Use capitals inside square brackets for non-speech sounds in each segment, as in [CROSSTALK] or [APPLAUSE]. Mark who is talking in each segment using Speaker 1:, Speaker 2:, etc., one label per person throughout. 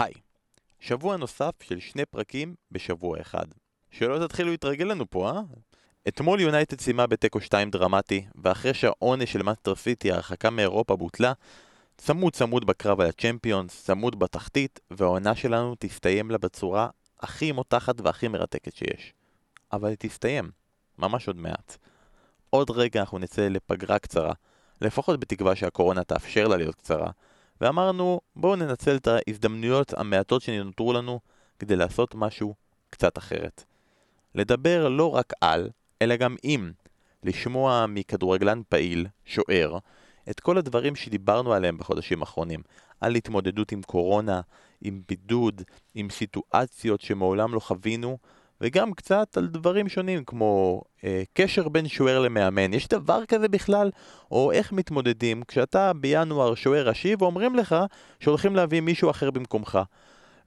Speaker 1: היי, שבוע נוסף של שני פרקים בשבוע אחד. שלא תתחילו להתרגל לנו פה, אה? אתמול יונייטד סיימה בתיקו 2 דרמטי, ואחרי שהעונש של מנצ'סטר סיטי, ההרחקה מאירופה בוטלה, צמוד צמוד בקרב על הצ'מפיונס, צמוד בתחתית, והעונה שלנו תסתיים לה בצורה הכי מותחת והכי מרתקת שיש. אבל היא תסתיים, ממש עוד מעט. עוד רגע אנחנו נצא לפגרה קצרה, לפחות בתקווה שהקורונה תאפשר לה להיות קצרה, ואמרנו בואו ננצל את ההזדמנויות המעטות שנותרו לנו כדי לעשות משהו קצת אחרת. לדבר לא רק על, אלא גם עם, לשמוע מכדורגלן פעיל, שוער, את כל הדברים שדיברנו עליהם בחודשים האחרונים, על התמודדות עם קורונה, עם בידוד, עם סיטואציות שמעולם לא חווינו, וגם קצת על דברים שונים כמו אה, קשר בין שוער למאמן. יש דבר כזה בכלל? או איך מתמודדים כשאתה בינואר שוער ראשי ואומרים לך שהולכים להביא מישהו אחר במקומך.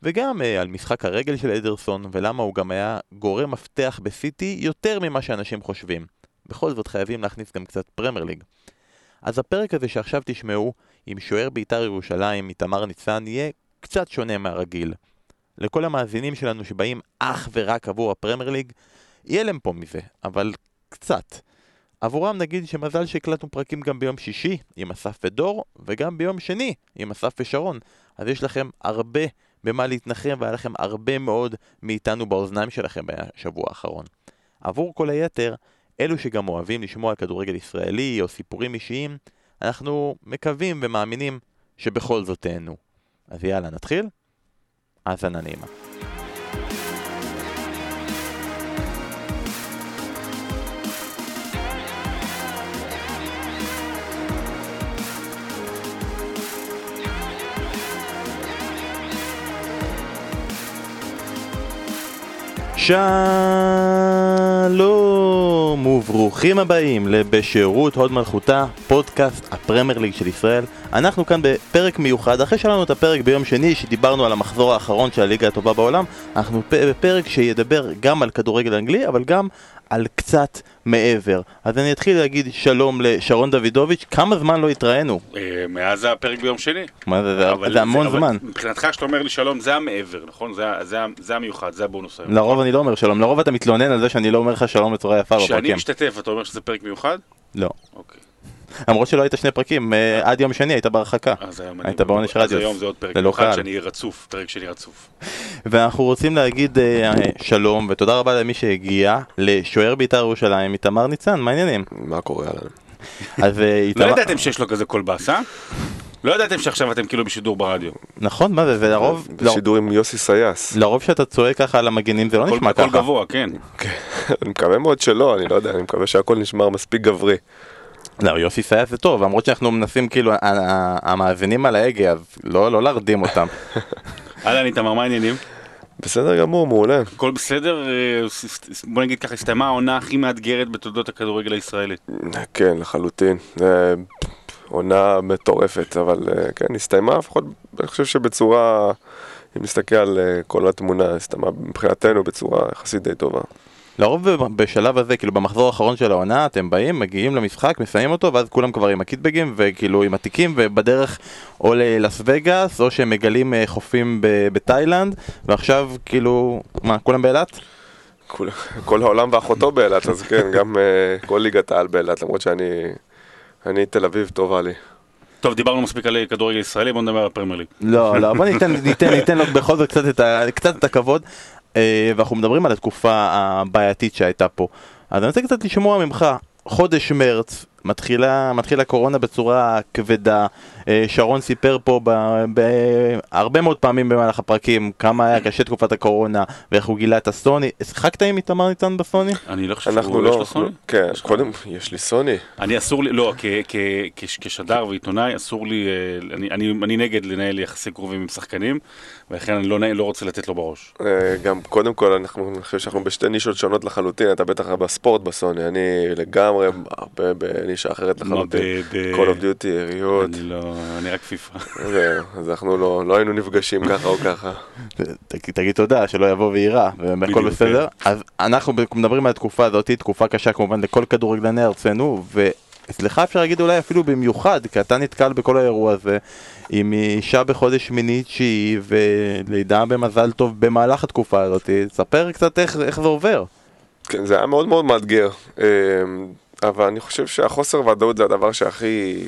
Speaker 1: וגם אה, על משחק הרגל של אדרסון, ולמה הוא גם היה גורם מפתח בסיטי יותר ממה שאנשים חושבים. בכל זאת חייבים להכניס גם קצת פרמייר ליג. אז הפרק הזה שעכשיו תשמעו, עם שוער בית"ר ירושלים, איתמר ניצן, יהיה קצת שונה מהרגיל. לכל המאזינים שלנו שבאים אך ורק עבור הפרמייר ליג, יהיה להם פה מזה, אבל קצת. עבורם נגיד שמזל שהקלטנו פרקים גם ביום שישי עם אסף ודור, וגם ביום שני עם אסף ושרון. אז יש לכם הרבה במה להתנחם, והיה לכם הרבה מאוד מאיתנו באוזניים שלכם בשבוע האחרון. עבור כל היתר, אלו שגם אוהבים לשמוע על כדורגל ישראלי או סיפורים אישיים, אנחנו מקווים ומאמינים שבכל זאת תהנו. אז יאללה, נתחיל? האזנה נעימה. שלום וברוכים הבאים לבשירות הוד מלכותה, פודקאסט הפרמייר ליג של ישראל. אנחנו כאן בפרק מיוחד, אחרי שלנו את הפרק ביום שני שדיברנו על המחזור האחרון של הליגה הטובה בעולם, אנחנו בפרק שידבר גם על כדורגל אנגלי, אבל גם על קצת מעבר. אז אני אתחיל להגיד שלום לשרון דוידוביץ', כמה זמן לא התראינו?
Speaker 2: אה, מאז הפרק ביום שני.
Speaker 1: מה זה, זה, המון זמן.
Speaker 2: מבחינתך כשאתה אומר לי שלום זה המעבר, נכון? זה, המיוחד, זה הבונוס היום.
Speaker 1: לרוב אני לא אומר שלום, לרוב אתה מתלונן על זה שאני לא אומר לך שלום בצורה יפה
Speaker 2: כשאני
Speaker 1: בפרקים.
Speaker 2: משתתף אתה אומר שזה פרק מיוחד?
Speaker 1: לא.
Speaker 2: אוקיי.
Speaker 1: למרות שלא היית שני פרקים, אה, עד יום שני היית בהרחקה. היית בעונש רדיוס.
Speaker 2: אז היום זה עוד פרק מיוחד
Speaker 1: קהל.
Speaker 2: שאני אהיה רצוף, פרק שני רצוף.
Speaker 1: ואנחנו רוצים להגיד אה, שלום ותודה רבה למי שהגיע לשוער בית"ר ירושלים, איתמר ניצן, מה העניינים?
Speaker 3: מה קורה עלינו?
Speaker 1: אז אה,
Speaker 2: לא. ידעתם שיש לו כזה קול באס, אה? לא ידעתם שעכשיו אתם כאילו בשידור ברדיו.
Speaker 1: נכון, מה זה, זה לרוב... לא-
Speaker 3: בשידור עם יוסי סייס.
Speaker 1: לרוב שאתה צועק ככה על המגנים זה לא נשמע ככה.
Speaker 2: גבוה, כן. [LAUGHS]
Speaker 3: אני מקווה מאוד שלא, אני לא יודע, אני מקווה שהכל נשמר מספיק גברי.
Speaker 1: לא, יוסי סייס זה טוב, למרות שאנחנו מנסים כאילו, המאזינים על ההגה, אז לא לא להרדים אותם. [LAUGHS]
Speaker 2: אהלן איתמר, מה העניינים?
Speaker 3: בסדר גמור, מעולה.
Speaker 2: הכל בסדר? אה, בוא נגיד ככה, הסתיימה העונה הכי מאתגרת בתולדות הכדורגל הישראלי.
Speaker 3: כן, לחלוטין. זה עונה מטורפת, אבל אה, כן, הסתיימה לפחות, אני חושב שבצורה, אם נסתכל על אה, כל התמונה, הסתיימה מבחינתנו בצורה יחסית די טובה.
Speaker 1: לרוב בשלב הזה, כאילו במחזור האחרון של העונה, אתם באים, מגיעים למשחק, מסיימים אותו, ואז כולם כבר עם הקיטבגים, וכאילו עם התיקים, ובדרך או ללאס וגאס, או שהם מגלים אה, חופים ב- בתאילנד, ועכשיו כאילו, מה, כולם באילת?
Speaker 3: כול- כל העולם ואחותו באילת, אז כן, גם אה, כל ליגת העל באילת, למרות שאני... אני תל אביב טובה לי.
Speaker 2: טוב, דיברנו מספיק על כדורגל ישראלי, בוא נדבר על הפרמייר ליג.
Speaker 1: לא, לא, בוא ניתן, ניתן, ניתן לו בכל זאת קצת את, ה, קצת את הכבוד. אה, ואנחנו מדברים על התקופה הבעייתית שהייתה פה. אז אני רוצה קצת לשמוע ממך, חודש מרץ, מתחילה, מתחילה הקורונה בצורה כבדה. אה, שרון סיפר פה ב- בהרבה מאוד פעמים במהלך הפרקים כמה היה קשה תקופת הקורונה ואיך הוא גילה את הסוני. שיחקת עם איתמר ניצן בסוני?
Speaker 2: אני לא חושב
Speaker 3: אנחנו
Speaker 2: שהוא, יש
Speaker 3: לא...
Speaker 2: לו סוני?
Speaker 3: כן,
Speaker 2: יש?
Speaker 3: קודם, יש לי סוני.
Speaker 2: אני אסור לי, לא, כ- כ- כ- כשדר ועיתונאי אסור לי, אה, אני- אני אני נגד לנהל יחסי קרובים עם שחקנים, ולכן אני לא לא רוצה לתת לו בראש.
Speaker 3: אה, גם קודם כל אנחנו, אני חושב שאנחנו בשתי נישות שונות לחלוטין, אתה בטח בספורט בסוני, אני לגמרי בנישה אחרת לחלוטין.
Speaker 2: ב- ב-
Speaker 3: Call of Duty, יריות,
Speaker 2: אני לא, אני רק פיפא.
Speaker 3: זהו, אז אנחנו לא, לא היינו נפגשים [LAUGHS] ככה או ככה.
Speaker 1: תגיד תודה, שלא יבוא ויירא, והכל בסדר. אז אנחנו מדברים על התקופה הזאת, תקופה קשה כמובן לכל כדורגלני ארצנו, אצלך אפשר להגיד אולי אפילו במיוחד, כי אתה נתקל בכל האירוע הזה עם אישה בחודש שמיני תשיעי ולידה במזל טוב במהלך התקופה הזאת, ספר קצת איך, איך זה עובר.
Speaker 3: כן, זה היה מאוד מאוד מאתגר, אמ, אבל אני חושב שהחוסר ודאות זה הדבר שהכי,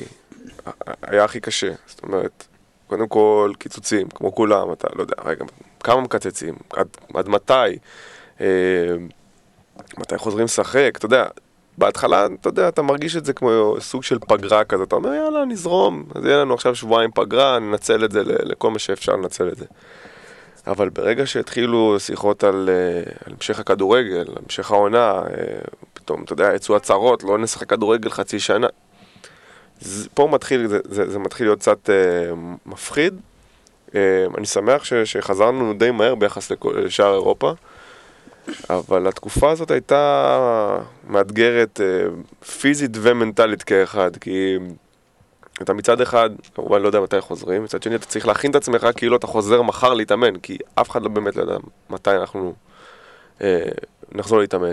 Speaker 3: היה הכי קשה. זאת אומרת, קודם כל קיצוצים, כמו כולם, אתה לא יודע, רגע, כמה מקצצים, עד, עד מתי, אמ, מתי חוזרים לשחק, אתה יודע, בהתחלה, אתה יודע, אתה מרגיש את זה כמו סוג של פגרה כזה, אתה אומר, יאללה, נזרום, אז יהיה לנו עכשיו שבועיים פגרה, ננצל את זה לכל מה שאפשר לנצל את זה. אבל ברגע שהתחילו שיחות על, אה, על המשך הכדורגל, המשך העונה, אה, פתאום, אתה יודע, יצאו הצהרות, לא נשחק כדורגל חצי שנה. זה, פה מתחיל, זה, זה, זה מתחיל להיות קצת אה, מפחיד. אה, אני שמח ש, שחזרנו די מהר ביחס לשאר אירופה, אבל התקופה הזאת הייתה מאתגרת אה, פיזית ומנטלית כאחד, כי... אתה מצד אחד, כמובן לא יודע מתי חוזרים, מצד שני אתה צריך להכין את עצמך כאילו אתה חוזר מחר להתאמן, כי אף אחד לא באמת לא יודע מתי אנחנו אה, נחזור להתאמן.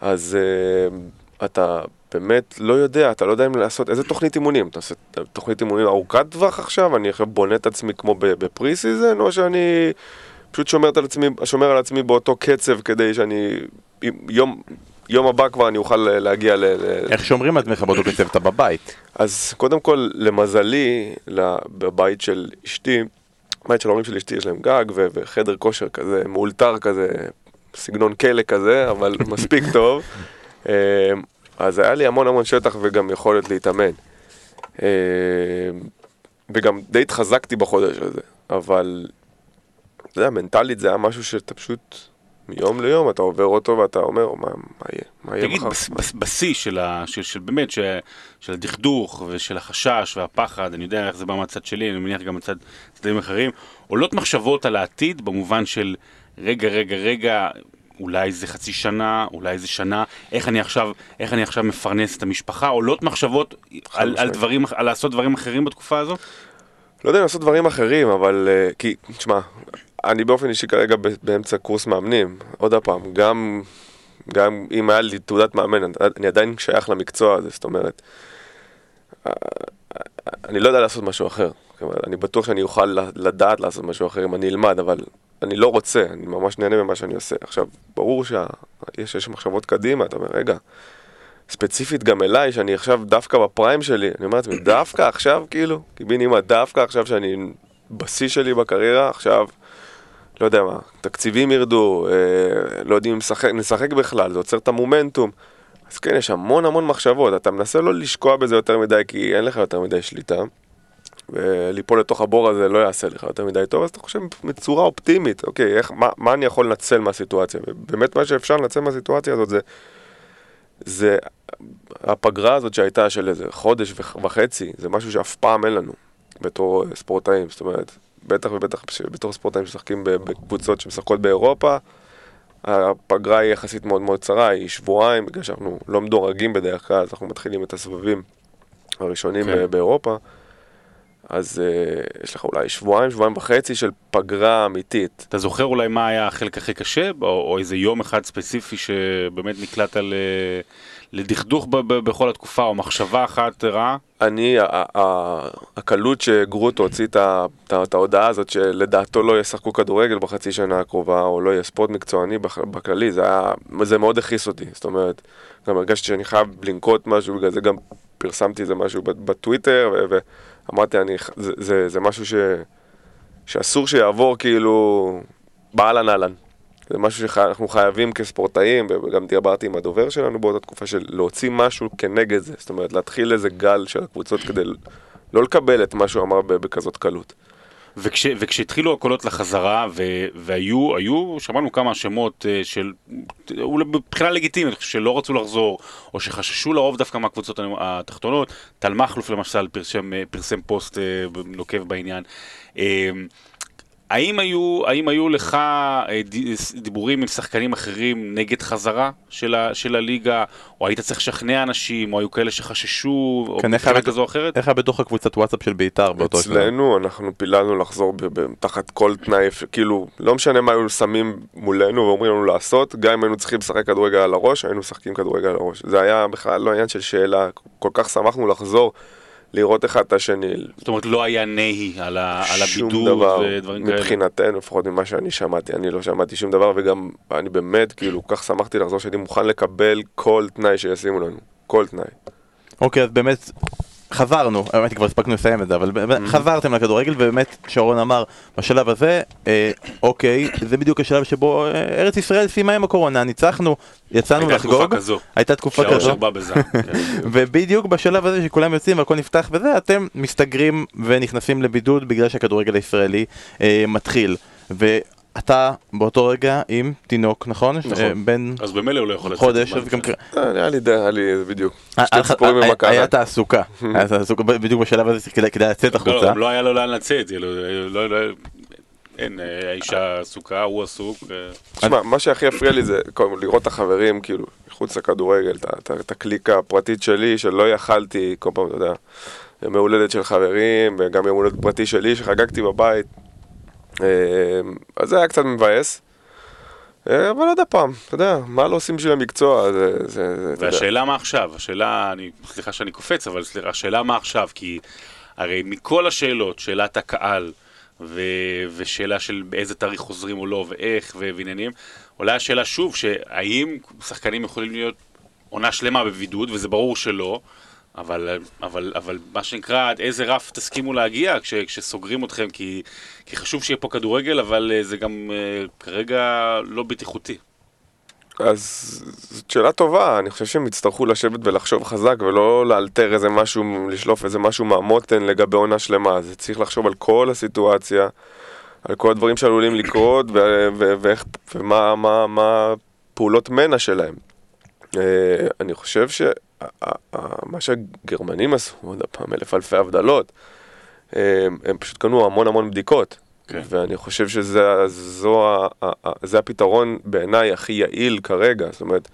Speaker 3: אז אה, אתה באמת לא יודע, אתה לא יודע אם לעשות, איזה תוכנית אימונים? אתה עושה תוכנית אימונים ארוכת טווח עכשיו? אני עכשיו בונה את עצמי כמו ב pre-season, או שאני פשוט שומר על עצמי, שומר על עצמי באותו קצב כדי שאני יום, יום הבא כבר אני אוכל להגיע ל...
Speaker 1: איך שומרים על עצמך באותו קצב? אתה בבית.
Speaker 3: אז קודם כל, למזלי, בבית של אשתי, בית של ההורים של אשתי יש להם גג וחדר כושר כזה, מאולתר כזה, סגנון כלא כזה, אבל [LAUGHS] מספיק טוב. אה, אז היה לי המון המון שטח וגם יכולת להתאמן. אה, וגם די התחזקתי בחודש הזה, אבל, אתה יודע, מנטלית זה היה משהו שאתה פשוט... מיום ליום אתה עובר אותו ואתה אומר, מה, מה יהיה? מה יהיה
Speaker 2: מחר? תגיד, בשיא של, של, של באמת, של, של הדכדוך ושל החשש והפחד, אני יודע איך זה בא מהצד שלי, אני מניח גם מצד צדדים אחרים, עולות מחשבות על העתיד במובן של רגע, רגע, רגע, אולי זה חצי שנה, אולי זה שנה, איך אני עכשיו, איך אני עכשיו מפרנס את המשפחה, עולות מחשבות על, על דברים, על לעשות דברים אחרים בתקופה הזו?
Speaker 3: לא יודע אם לעשות דברים אחרים, אבל uh, כי, תשמע, אני באופן אישי כרגע באמצע קורס מאמנים. עוד פעם, גם, גם אם היה לי תעודת מאמן, אני עדיין שייך למקצוע הזה, זאת אומרת, אני לא יודע לעשות משהו אחר. אני בטוח שאני אוכל לדעת לעשות משהו אחר אם אני אלמד, אבל אני לא רוצה, אני ממש נהנה ממה שאני עושה. עכשיו, ברור שיש מחשבות קדימה, אתה אומר, רגע, ספציפית גם אליי, שאני עכשיו דווקא בפריים שלי, אני אומר לעצמי, דווקא עכשיו, כאילו, קיבינימה, דווקא עכשיו שאני בשיא שלי בקריירה, עכשיו... לא יודע מה, תקציבים ירדו, אה, לא יודעים אם נשחק בכלל, זה עוצר את המומנטום. אז כן, יש המון המון מחשבות, אתה מנסה לא לשקוע בזה יותר מדי, כי אין לך יותר מדי שליטה. וליפול לתוך הבור הזה לא יעשה לך יותר מדי טוב, אז אתה חושב בצורה אופטימית, אוקיי, איך, מה, מה אני יכול לנצל מהסיטואציה? ובאמת מה שאפשר לנצל מהסיטואציה הזאת זה, זה הפגרה הזאת שהייתה של איזה חודש וחצי, זה משהו שאף פעם אין לנו בתור ספורטאים, זאת אומרת, בטח ובטח בתור ספורטאים שמשחקים בקבוצות שמשחקות באירופה, הפגרה היא יחסית מאוד מאוד קצרה, היא שבועיים, בגלל שאנחנו לא מדורגים בדרך כלל, אז אנחנו מתחילים את הסבבים הראשונים כן. באירופה. אז uh, יש לך אולי שבועיים, שבועיים וחצי של פגרה אמיתית.
Speaker 2: אתה זוכר אולי מה היה החלק הכי קשה, או, או איזה יום אחד ספציפי שבאמת נקלט על, לדכדוך בכל התקופה, או מחשבה אחת רעה?
Speaker 3: אני, הקלות שגרוטו הוציא את ההודעה הזאת שלדעתו לא ישחקו כדורגל בחצי שנה הקרובה, או לא יהיה ספורט מקצועני בכללי, זה היה, זה מאוד הכעיס אותי. זאת אומרת, גם הרגשתי שאני חייב לנקוט משהו, בגלל זה גם פרסמתי איזה משהו בטוויטר, ואמרתי, אני, זה, זה, זה משהו ש, שאסור שיעבור כאילו באהלן אהלן. זה משהו שאנחנו חייבים כספורטאים, וגם דיברתי עם הדובר שלנו באותה תקופה של להוציא משהו כנגד זה, זאת אומרת להתחיל איזה גל של הקבוצות כדי לא לקבל את מה שהוא אמר בכזאת קלות.
Speaker 2: וכש, וכשהתחילו הקולות לחזרה, ו, והיו, היו, שמענו כמה שמות uh, של, מבחינה לגיטימית, שלא רצו לחזור, או שחששו לרוב דווקא מהקבוצות התחתונות. טל מכלוף למשל פרסם, פרסם פוסט uh, נוקב בעניין. האם היו, האם היו לך אה, דיבורים עם שחקנים אחרים נגד חזרה של, ה, של הליגה, או היית צריך לשכנע אנשים, או היו כאלה שחששו, או
Speaker 1: כן,
Speaker 2: מבחינה
Speaker 1: היה-
Speaker 2: כזו או אחרת?
Speaker 1: איך היה בתוך הקבוצת וואטסאפ של בית"ר באותו שלב?
Speaker 3: אצלנו אנחנו פיללנו לחזור ב- ב- תחת כל תנאי, כאילו, לא משנה מה היו שמים מולנו ואומרים לנו לעשות, גם אם היינו צריכים לשחק כדורגל על הראש, היינו משחקים כדורגל על הראש. זה היה בכלל לא עניין של שאלה, כל כך שמחנו לחזור, לראות אחד את השני.
Speaker 2: זאת אומרת, לא היה נהי על, ה, על
Speaker 3: שום
Speaker 2: הבידוד
Speaker 3: דבר,
Speaker 2: ודברים כאלה.
Speaker 3: מבחינתנו, לפחות ממה שאני שמעתי, אני לא שמעתי שום דבר, וגם אני באמת, כאילו, כך שמחתי לחזור שהייתי מוכן לקבל כל תנאי שישימו לנו, כל תנאי.
Speaker 1: אוקיי, אז באמת חזרנו, האמת כבר הספקנו לסיים את זה, אבל חזרתם לכדורגל, ובאמת שרון אמר בשלב הזה, אה, אוקיי, זה בדיוק השלב שבו אה, ארץ ישראל סיימה עם הקורונה, ניצחנו, יצאנו
Speaker 2: הייתה תקופה
Speaker 1: לחגוג,
Speaker 2: כזו,
Speaker 1: הייתה תקופה
Speaker 2: שהאושר
Speaker 1: כזו,
Speaker 2: בא בזעם. כן. [LAUGHS]
Speaker 1: ובדיוק בשלב הזה שכולם יוצאים והכל נפתח וזה, אתם מסתגרים ונכנסים לבידוד בגלל שהכדורגל הישראלי אה, מתחיל. ואתה באותו רגע עם תינוק, נכון?
Speaker 3: נכון.
Speaker 1: אה, בן
Speaker 2: אז במילא הוא לא יכול לצאת.
Speaker 1: חודש, אז גם.
Speaker 3: אה, היה לי, היה לי, זה בדיוק.
Speaker 1: היה
Speaker 3: שתי ציפורים במכה.
Speaker 1: היה תעסוקה, [LAUGHS] היה תעסוקה בדיוק בשלב הזה כדי כדי לצאת
Speaker 2: לא,
Speaker 1: החוצה.
Speaker 2: גם לא היה לו לאן לצאת, כאילו, לא, לא, אין, אה, האישה עסוקה, הוא עסוק. אה,
Speaker 3: תשמע, מה שהכי הפריע לי זה לראות את החברים, כאילו, מחוץ לכדורגל, את הקליקה הפרטית שלי, שלא יכלתי, כל פעם, אתה יודע, ימי הולדת של חברים, וגם יום הולדת פרטי שלי, שחגגתי בבית. אה, אז זה היה קצת מבאס. אה, אבל עוד פעם, אתה יודע, מה לא עושים בשביל המקצוע, זה, זה.
Speaker 2: והשאלה מה עכשיו, השאלה, אני, סליחה שאני קופץ, אבל סליחה, השאלה מה עכשיו, כי הרי מכל השאלות, שאלת הקהל, ו, ושאלה של באיזה תאריך חוזרים או לא, ואיך, ועניינים, עולה השאלה שוב, שהאם שחקנים יכולים להיות עונה שלמה בבידוד, וזה ברור שלא, אבל, אבל, אבל מה שנקרא, עד איזה רף תסכימו להגיע כש, כשסוגרים אתכם, כי, כי חשוב שיהיה פה כדורגל, אבל אה, זה גם אה, כרגע לא בטיחותי.
Speaker 3: אז זאת שאלה טובה, אני חושב שהם יצטרכו לשבת ולחשוב חזק ולא לאלתר איזה משהו, לשלוף איזה משהו מהמותן לגבי עונה שלמה, זה צריך לחשוב על כל הסיטואציה, על כל הדברים שעלולים לקרות ואיך, ומה מה, מה פעולות מנע שלהם. אה, אני חושב שמה שהגרמנים עשו, עוד פעם, אלף אלפי הבדלות, אה, הם פשוט קנו המון המון בדיקות.
Speaker 2: כן.
Speaker 3: ואני חושב שזה זו, זה הפתרון בעיניי הכי יעיל כרגע, זאת אומרת,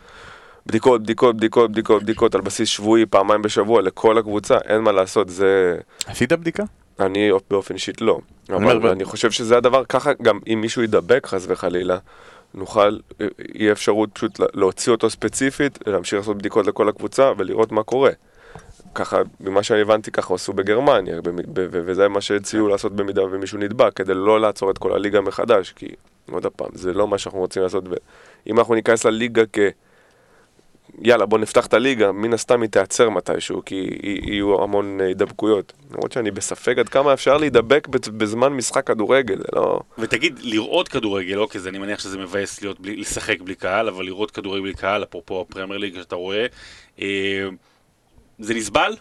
Speaker 3: בדיקות, בדיקות, בדיקות, בדיקות, בדיקות על בסיס שבועי, פעמיים בשבוע, לכל הקבוצה, אין מה לעשות, זה...
Speaker 1: עשית בדיקה?
Speaker 3: אני באופן אישית לא. אבל אני חושב שזה הדבר, ככה גם אם מישהו ידבק חס וחלילה, נוכל, יהיה אפשרות פשוט לה- להוציא אותו ספציפית, להמשיך לעשות בדיקות לכל הקבוצה ולראות מה קורה. ככה, ממה שאני הבנתי, ככה עשו בגרמניה, וזה מה שהציעו לעשות במידה ומישהו נדבק, כדי לא לעצור את כל הליגה מחדש, כי, עוד פעם, זה לא מה שאנחנו רוצים לעשות. אם אנחנו ניכנס לליגה כ... יאללה, בוא נפתח את הליגה, מן הסתם היא תיעצר מתישהו, כי יהיו המון אה, הידבקויות. למרות שאני בספק עד כמה אפשר להידבק בז- בזמן משחק כדורגל, זה לא...
Speaker 2: ותגיד, לראות כדורגל, אוקיי, אני מניח שזה מבאס להיות בלי, לשחק בלי קהל, אבל לראות כדורגל בלי קהל, אפרופו הפרמייר ליג שאתה רואה, אה, זה נסבל?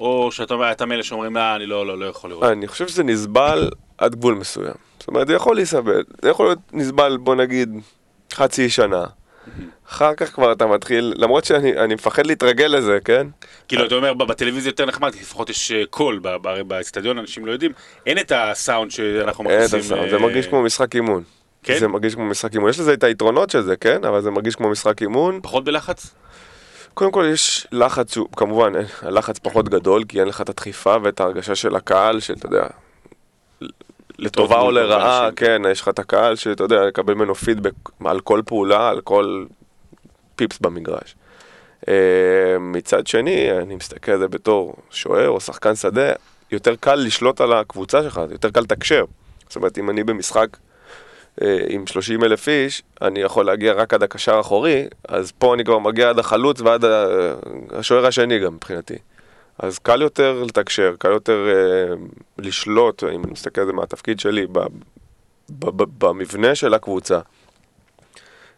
Speaker 2: או שאתה מאלה שאומרים, אה, אני לא, לא, לא יכול לראות.
Speaker 3: אני חושב שזה נסבל עד גבול מסוים. זאת אומרת, זה יכול להיסבל. זה יכול להיות נסבל, בוא נגיד, חצי שנה. אחר כך כבר אתה מתחיל, למרות שאני אני מפחד להתרגל לזה, כן?
Speaker 2: כאילו, אתה אומר, בטלוויזיה יותר נחמד, כי לפחות יש אה, קול, באצטדיון אנשים לא יודעים, אין את הסאונד שאנחנו
Speaker 3: אין את
Speaker 2: מכניסים.
Speaker 3: הסאונד,
Speaker 2: אה,
Speaker 3: זה מרגיש כמו משחק אימון.
Speaker 2: כן?
Speaker 3: זה מרגיש כמו משחק אימון. יש לזה את היתרונות של זה, כן? אבל זה מרגיש כמו משחק אימון.
Speaker 2: פחות בלחץ?
Speaker 3: קודם כל יש לחץ שהוא, כמובן, אין- הלחץ פחות גדול, כי אין לך את הדחיפה ואת ההרגשה של הקהל, שאתה יודע, לטובה או לרעה. כן, יש לך את הקהל שאתה יודע, לקבל ממנו פידבק על כל פעולה, על כל פיפס במגרש. אה, מצד שני, אני מסתכל על זה בתור שוער או שחקן שדה, יותר קל לשלוט על הקבוצה שלך, יותר קל לתקשר. זאת אומרת, אם אני במשחק אה, עם 30 אלף איש, אני יכול להגיע רק עד הקשר האחורי, אז פה אני כבר מגיע עד החלוץ ועד השוער השני גם מבחינתי. אז קל יותר לתקשר, קל יותר אה, לשלוט, אם אני מסתכל על זה מהתפקיד שלי, ב, ב, ב, במבנה של הקבוצה.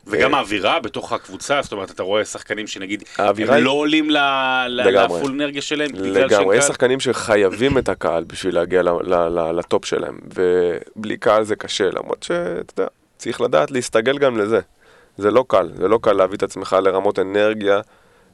Speaker 2: וגם
Speaker 3: אה,
Speaker 2: האווירה בתוך הקבוצה, זאת אומרת, אתה רואה שחקנים שנגיד,
Speaker 3: האווירה
Speaker 2: הם לא עולים. לפול אנרגיה שלהם, בגלל שהם
Speaker 3: לגמרי, יש? שחקנים שחייבים את הקהל בשביל להגיע לטופ שלהם, ובלי קהל זה קשה, למרות שאתה יודע, צריך לדעת להסתגל גם לזה. זה לא קל, זה לא קל להביא את עצמך לרמות אנרגיה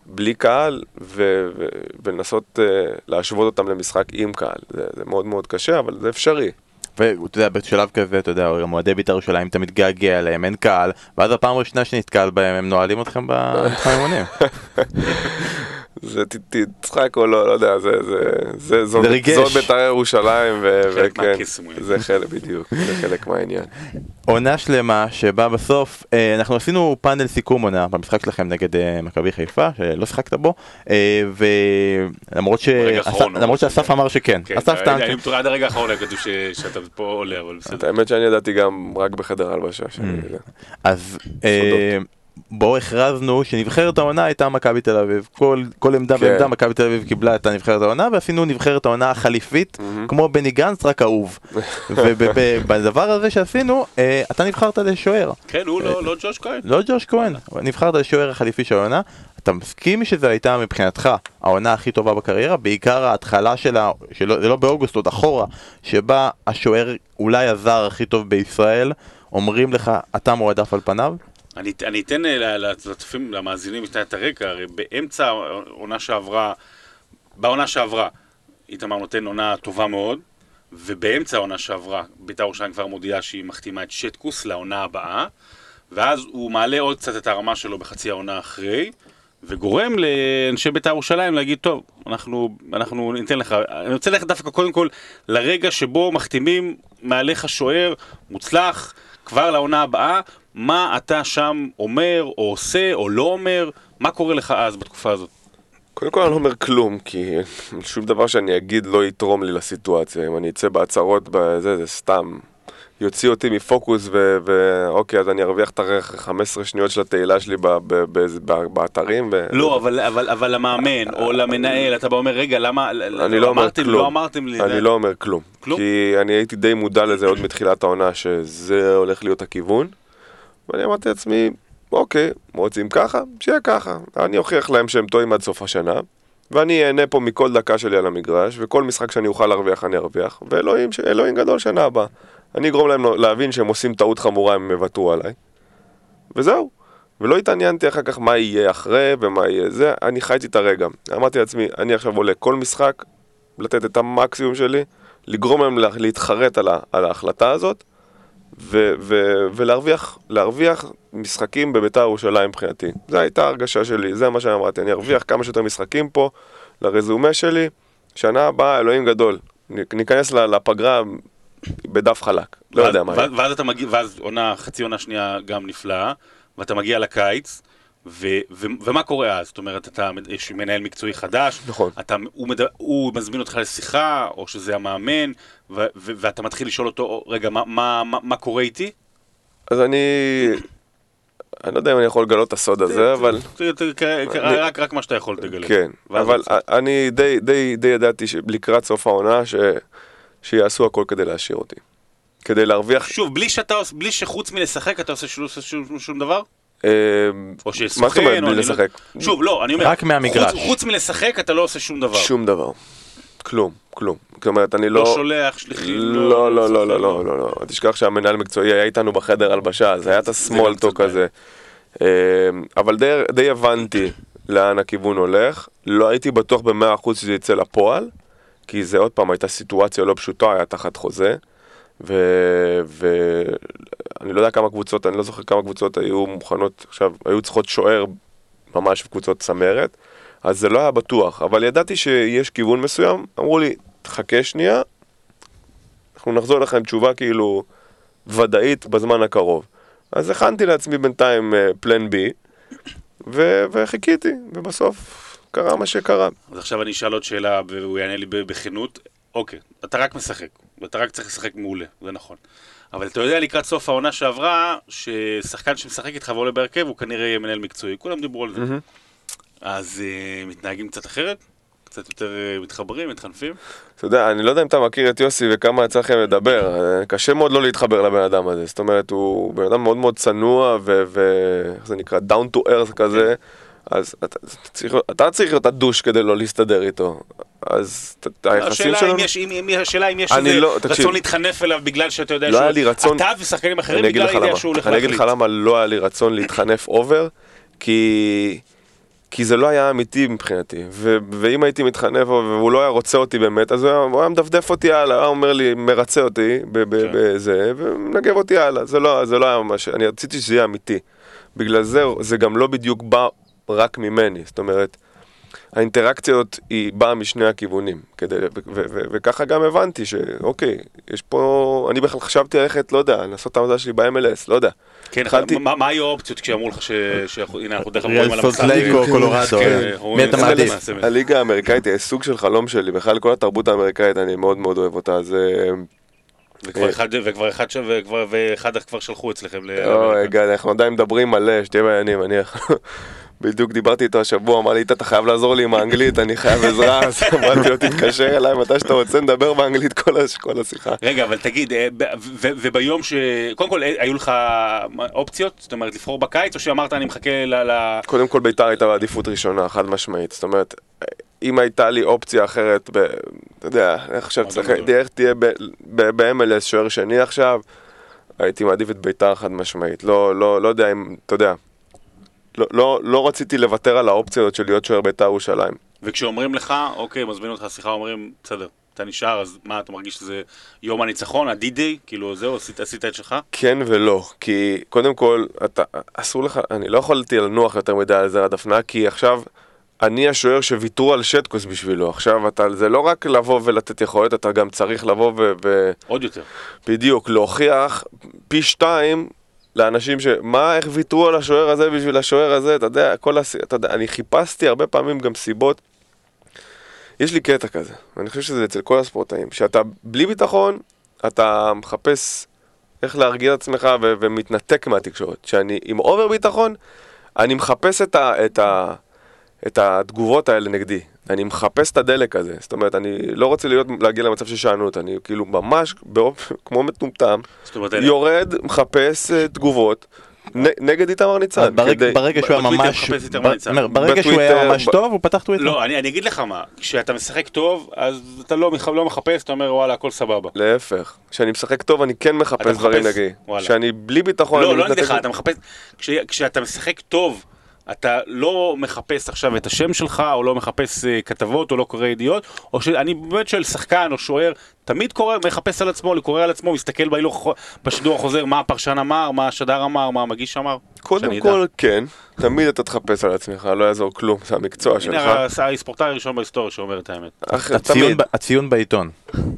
Speaker 3: בלי קהל, ו- ו- ולנסות uh, להשוות אותם למשחק עם קהל. זה, זה מאוד מאוד קשה, אבל זה אפשרי.
Speaker 1: ואתה יודע, בשלב כזה, אתה יודע, גם אוהדי בית"ר ירושלים, אתה מתגעגע אליהם, אין קהל, ואז הפעם הראשונה שנתקל בהם, הם נועלים אתכם במשחק אימונים. [LAUGHS]
Speaker 3: זה ת- תצחק או לא, לא יודע, זה, זה, זה, זו,
Speaker 1: זה ריגש.
Speaker 3: זו בית"ר ירושלים, ו- וכן, זה חלק, בדיוק, זה חלק מהעניין.
Speaker 1: עונה שלמה שבה בסוף, אה, אנחנו עשינו פאנל סיכום עונה במשחק שלכם נגד אה, מכבי חיפה, שלא שיחקת בו, אה, ולמרות ש... למרות שאסף אמר שכן,
Speaker 2: כן,
Speaker 1: אסף טען,
Speaker 2: אני- אני- עד הרגע האחרון היה כתוב ש- שאתה פה עולה, אבל בסדר.
Speaker 3: האמת שאני ידעתי גם רק בחדר הלבשה. שאני-
Speaker 1: Mm. אז בו הכרזנו שנבחרת העונה הייתה מכבי תל אביב. כל, כל עמדה
Speaker 3: כן.
Speaker 1: ועמדה מכבי תל אביב קיבלה את הנבחרת העונה ועשינו נבחרת העונה החליפית
Speaker 3: מהמם.
Speaker 1: כמו בני גנץ רק אהוב. [LAUGHS] ובדבר הזה שעשינו אה, אתה נבחרת לשוער.
Speaker 2: כן, הוא לא לא ג'וש כהן.
Speaker 1: לא ג'וש כהן, נבחרת לשוער החליפי של העונה. אתה מסכים שזו הייתה מבחינתך העונה הכי טובה בקריירה, בעיקר ההתחלה שלה, שלא, זה לא באוגוסט, עוד אחורה, שבה השוער אולי הזר הכי טוב בישראל, אומרים לך, אתה מועדף על פניו?
Speaker 2: אני, אני אתן אה, לצופים, למאזינים את הרקע, הרי באמצע העונה שעברה, בעונה שעברה, איתמר נותן עונה טובה מאוד, ובאמצע העונה שעברה, בית"ר ירושלים כבר מודיעה שהיא מחתימה את שטקוס לעונה הבאה, ואז הוא מעלה עוד קצת את הרמה שלו בחצי העונה אחרי, וגורם לאנשי בית"ר ירושלים להגיד, טוב, אנחנו, אנחנו ניתן לך, אני רוצה ללכת דווקא קודם כל לרגע שבו מחתימים מעליך שוער מוצלח, כבר לעונה הבאה, מה אתה שם אומר, או עושה, או לא אומר, מה קורה לך אז בתקופה הזאת?
Speaker 3: קודם כל אני לא אומר כלום, כי שום דבר שאני אגיד לא יתרום לי לסיטואציה. אם אני אצא בהצהרות בזה, זה סתם יוציא אותי מפוקוס, ואוקיי, אז אני ארוויח את ה-15 שניות של התהילה שלי באתרים.
Speaker 2: לא, אבל, למאמן, או למנהל, אתה בא אומר, רגע, למה,
Speaker 3: אני לא אומר כלום.
Speaker 2: לא אמרתם לי,
Speaker 3: אני לא אומר כלום.
Speaker 2: כלום?
Speaker 3: כי אני הייתי די מודע לזה עוד מתחילת העונה, שזה הולך להיות הכיוון. ואני אמרתי לעצמי, אוקיי, רוצים ככה? שיהיה ככה. אני אוכיח להם שהם טועים עד סוף השנה, ואני אהנה פה מכל דקה שלי על המגרש, וכל משחק שאני אוכל להרוויח אני ארוויח, ואלוהים אלוהים גדול שנה הבאה. אני אגרום להם להבין שהם עושים טעות חמורה אם הם יוותרו עליי. וזהו. ולא התעניינתי אחר כך מה יהיה אחרי ומה יהיה זה, אני חייתי את הרגע. אמרתי לעצמי, אני עכשיו עולה כל משחק, לתת את המקסימום שלי, לגרום להם לה- להתחרט על, ההחלטה הזאת, ו, ו, ולהרוויח להרוויח משחקים בביתר ירושלים מבחינתי. זו הייתה ההרגשה שלי, זה מה שאמרתי, אני ארוויח כמה שיותר משחקים פה, לרזומה שלי, שנה הבאה, אלוהים גדול. ניכנס לפגרה בדף חלק, לא יודע מה.
Speaker 2: ואז, ואז אתה מגיע, ואז עונה, חצי עונה שנייה גם נפלאה, ואתה מגיע לקיץ, ו, ו, ומה קורה אז? זאת אומרת, אתה, יש מנהל מקצועי חדש,
Speaker 3: נכון.
Speaker 2: אתה, הוא, מד, הוא מזמין אותך לשיחה, או שזה המאמן, ו, ו, ואתה מתחיל לשאול אותו, רגע, מה, מה, מה, מה קורה איתי?
Speaker 3: אז אני... אני לא יודע אם אני יכול לגלות את הסוד הזה, אבל...
Speaker 2: רק, מה שאתה יכול תגלה.
Speaker 3: כן,
Speaker 2: ואז
Speaker 3: אבל. אני די, ידעתי שלקראת סוף העונה. שיעשו הכל כדי להשאיר אותי. כדי להרוויח...
Speaker 2: שוב, בלי שאתה בלי שחוץ מלשחק אתה עושה שום, שום, שום דבר?
Speaker 3: אה,
Speaker 2: או שיש
Speaker 3: מה זאת אומרת בלי
Speaker 2: לא-
Speaker 3: לשחק?
Speaker 2: שוב, לא, אני אומר,
Speaker 1: רק מהמגרש.
Speaker 2: חוץ, חוץ מלשחק אתה לא עושה שום דבר.
Speaker 3: שום דבר. כלום, כלום. זאת אומרת, אני
Speaker 2: לא
Speaker 3: לא...
Speaker 2: שולח שליחים,
Speaker 3: לא, לא, לא,
Speaker 2: סוכן,
Speaker 3: לא, לא, לא, לא. תשכח שהמנהל המקצועי היה איתנו בחדר הלבשה, אז היה את הסמולטוק הזה. אה, אבל די- די הבנתי לאן הכיוון הולך. לא הייתי בטוח במאה אחוז שזה יצא לפועל, כי זה עוד פעם הייתה סיטואציה לא פשוטה, היה תחת חוזה. ואני לא יודע כמה קבוצות, אני לא זוכר כמה קבוצות היו מוכנות עכשיו, היו צריכות שוער ממש בקבוצות צמרת, אז זה לא היה בטוח, אבל ידעתי שיש כיוון מסוים, אמרו לי, תחכה שנייה, אנחנו נחזור לך עם תשובה כאילו ודאית בזמן הקרוב. אז הכנתי לעצמי בינתיים פלן בי, ו- וחיכיתי, ובסוף קרה מה שקרה.
Speaker 2: אז עכשיו אני אשאל עוד שאלה והוא יענה לי בכנות. אוקיי, אתה רק משחק, ואתה רק צריך לשחק מעולה, זה נכון. אבל אתה יודע לקראת סוף העונה שעברה, ששחקן שמשחק איתך ועולה בהרכב הוא כנראה יהיה מנהל מקצועי, כולם דיברו על זה.
Speaker 3: מהמם.
Speaker 2: אז uh, מתנהגים קצת אחרת? קצת יותר uh, מתחברים, מתחנפים?
Speaker 3: אתה יודע, אני לא יודע אם אתה מכיר את יוסי וכמה יצא לכם לדבר, אה, קשה מאוד לא להתחבר לבן אדם הזה, זאת אומרת, הוא בן אדם מאוד מאוד צנוע ו... ו- איך זה נקרא? down to earth כזה, אז אתה, אתה צריך, אתה צריך להיות הדוש כדי לא להסתדר איתו, אז היחסים שלנו...
Speaker 2: השאלה אם יש איזה
Speaker 3: לא- תקשיב.
Speaker 2: רצון להתחנף אליו בגלל שאתה יודע
Speaker 3: לא
Speaker 2: שהוא...
Speaker 3: רצון-
Speaker 2: אתה ושחקנים אחרים בגלל הידיעה שהוא הולך
Speaker 3: אני אגיד לך
Speaker 2: להחליט.
Speaker 3: למה לא היה לי רצון להתחנף אובר, כי... כי זה לא היה אמיתי מבחינתי, ו- ואם הייתי מתחנף והוא לא היה רוצה אותי באמת, אז הוא היה, הוא היה מדפדף אותי הלאה, היה אומר לי, מרצה אותי ב-
Speaker 2: כן.
Speaker 3: בזה, ומנגב אותי הלאה, זה לא, זה לא היה ממש, אני רציתי שזה יהיה אמיתי. בגלל זה, זה גם לא בדיוק בא רק ממני, זאת אומרת, האינטראקציה הזאת היא באה משני הכיוונים, כדי, ו- ו- ו- וככה גם הבנתי שאוקיי, יש פה, אני בכלל חשבתי ללכת, לא יודע, לעשות את העבודה שלי ב-MLS, לא יודע.
Speaker 2: כן,
Speaker 3: התחלתי-
Speaker 2: מה מה היו האופציות כשאמרו לך ש... ש- הנה, אנחנו דרך אגב רואים על
Speaker 1: או קולורדו, מי אתה מעדיף?
Speaker 3: הליגה האמריקאית היא סוג של חלום שלי, בכלל כל התרבות האמריקאית אני מאוד מאוד אוהב אותה, אז...
Speaker 2: וכבר אחד, וכבר אחד שם, וכבר, ואחד כבר שלחו אצלכם ל... לאמריקה.
Speaker 3: גד, אנחנו עדיין מדברים מלא, שתהיה בעניינים, אני... [LAUGHS] בדיוק דיברתי איתו השבוע, אמר לי, איתה, אתה חייב לעזור לי עם האנגלית, אני חייב עזרה, [LAUGHS] אז אמרתי לו, תתקשר אליי מתי שאתה רוצה, נדבר באנגלית כל הש- כל השיחה.
Speaker 2: רגע, אבל תגיד, אה, וביום ש... קודם כל, אה, היו לך אופציות? זאת אומרת, לבחור בקיץ, או שאמרת, אני מחכה. ל-
Speaker 3: קודם כל ביתר הייתה בעדיפות ראשונה, חד משמעית. זאת אומרת, אם הייתה לי אופציה אחרת, ב, אתה יודע, איך עכשיו צריך. איך תהיה ב-MLS שוער שני עכשיו, הייתי מעדיף את ביתר חד משמעית. לא, לא, לא יודע אם, אתה יודע, לא, לא, לא רציתי לוותר על האופציה הזאת של להיות שוער ביתר ירושלים.
Speaker 2: וכשאומרים לך, אוקיי, מזמין אותך שיחה, אומרים, בסדר, אתה נשאר, אז מה, אתה מרגיש שזה יום הניצחון, ה-D-Day? כאילו, זהו, עשית, עשית את שלך?
Speaker 3: כן ולא, כי קודם כל, אתה, אסור לך, אני לא יכולתי לנוח יותר מדי על זר הדפנה, כי עכשיו אני השוער שוויתרו על שטקוס בשבילו. עכשיו, אתה, זה לא רק לבוא ולתת יכולת, אתה גם צריך לבוא ו... ו
Speaker 2: עוד יותר.
Speaker 3: בדיוק, להוכיח פי שתיים לאנשים ש... מה, איך ויתרו על השוער הזה בשביל השוער הזה, אתה יודע, כל הס... אתה יודע, אני חיפשתי הרבה פעמים גם סיבות. יש לי קטע כזה, ואני חושב שזה אצל כל הספורטאים, שאתה בלי ביטחון, אתה מחפש איך להרגיע את עצמך ו... ומתנתק מהתקשורת. שאני עם אובר ביטחון, אני מחפש את, ה... את, ה... את התגובות האלה נגדי. אני מחפש את הדלק הזה. זאת אומרת, אני לא רוצה להיות, להגיע למצב של שאננות, אני כאילו ממש באופן, [LAUGHS] כמו מטומטם, יורד, מחפש אה, תגובות נגד איתמר ניצן.
Speaker 1: ברג-
Speaker 3: כדי-
Speaker 1: ברגע שהוא היה ממש, ברגע שהוא היה ממש
Speaker 3: ב-
Speaker 1: טוב, הוא פתח טוויטר.
Speaker 2: לא, אני, אני אגיד לך מה, כשאתה משחק טוב, אז אתה לא, לא מחפש, אתה אומר, וואלה, הכל סבבה.
Speaker 3: להפך, כשאני משחק טוב אני כן מחפש דברים? נגדי. כשאני בלי ביטחון
Speaker 2: לא,
Speaker 3: אני
Speaker 2: לא נגד
Speaker 3: מתנתק-
Speaker 2: לך, אתה מחפש, כש, כשאתה משחק טוב, אתה לא מחפש עכשיו את השם שלך, או לא מחפש uh, כתבות, או לא קורא ידיעות, או שאני באמת שואל שחקן או שוער, תמיד קורא, מחפש על עצמו, קורא על עצמו, מסתכל בהילוך, בשידור החוזר, מה הפרשן אמר, מה השדר אמר, מה המגיש אמר.
Speaker 3: קודם. כל, כן, תמיד אתה תחפש על עצמך, לא יעזור כלום, זה המקצוע שלך.
Speaker 2: הנה הספורטאי הראשון בהיסטוריה שאומר את האמת.
Speaker 3: אך,
Speaker 1: הציון. ב- הציון בעיתון.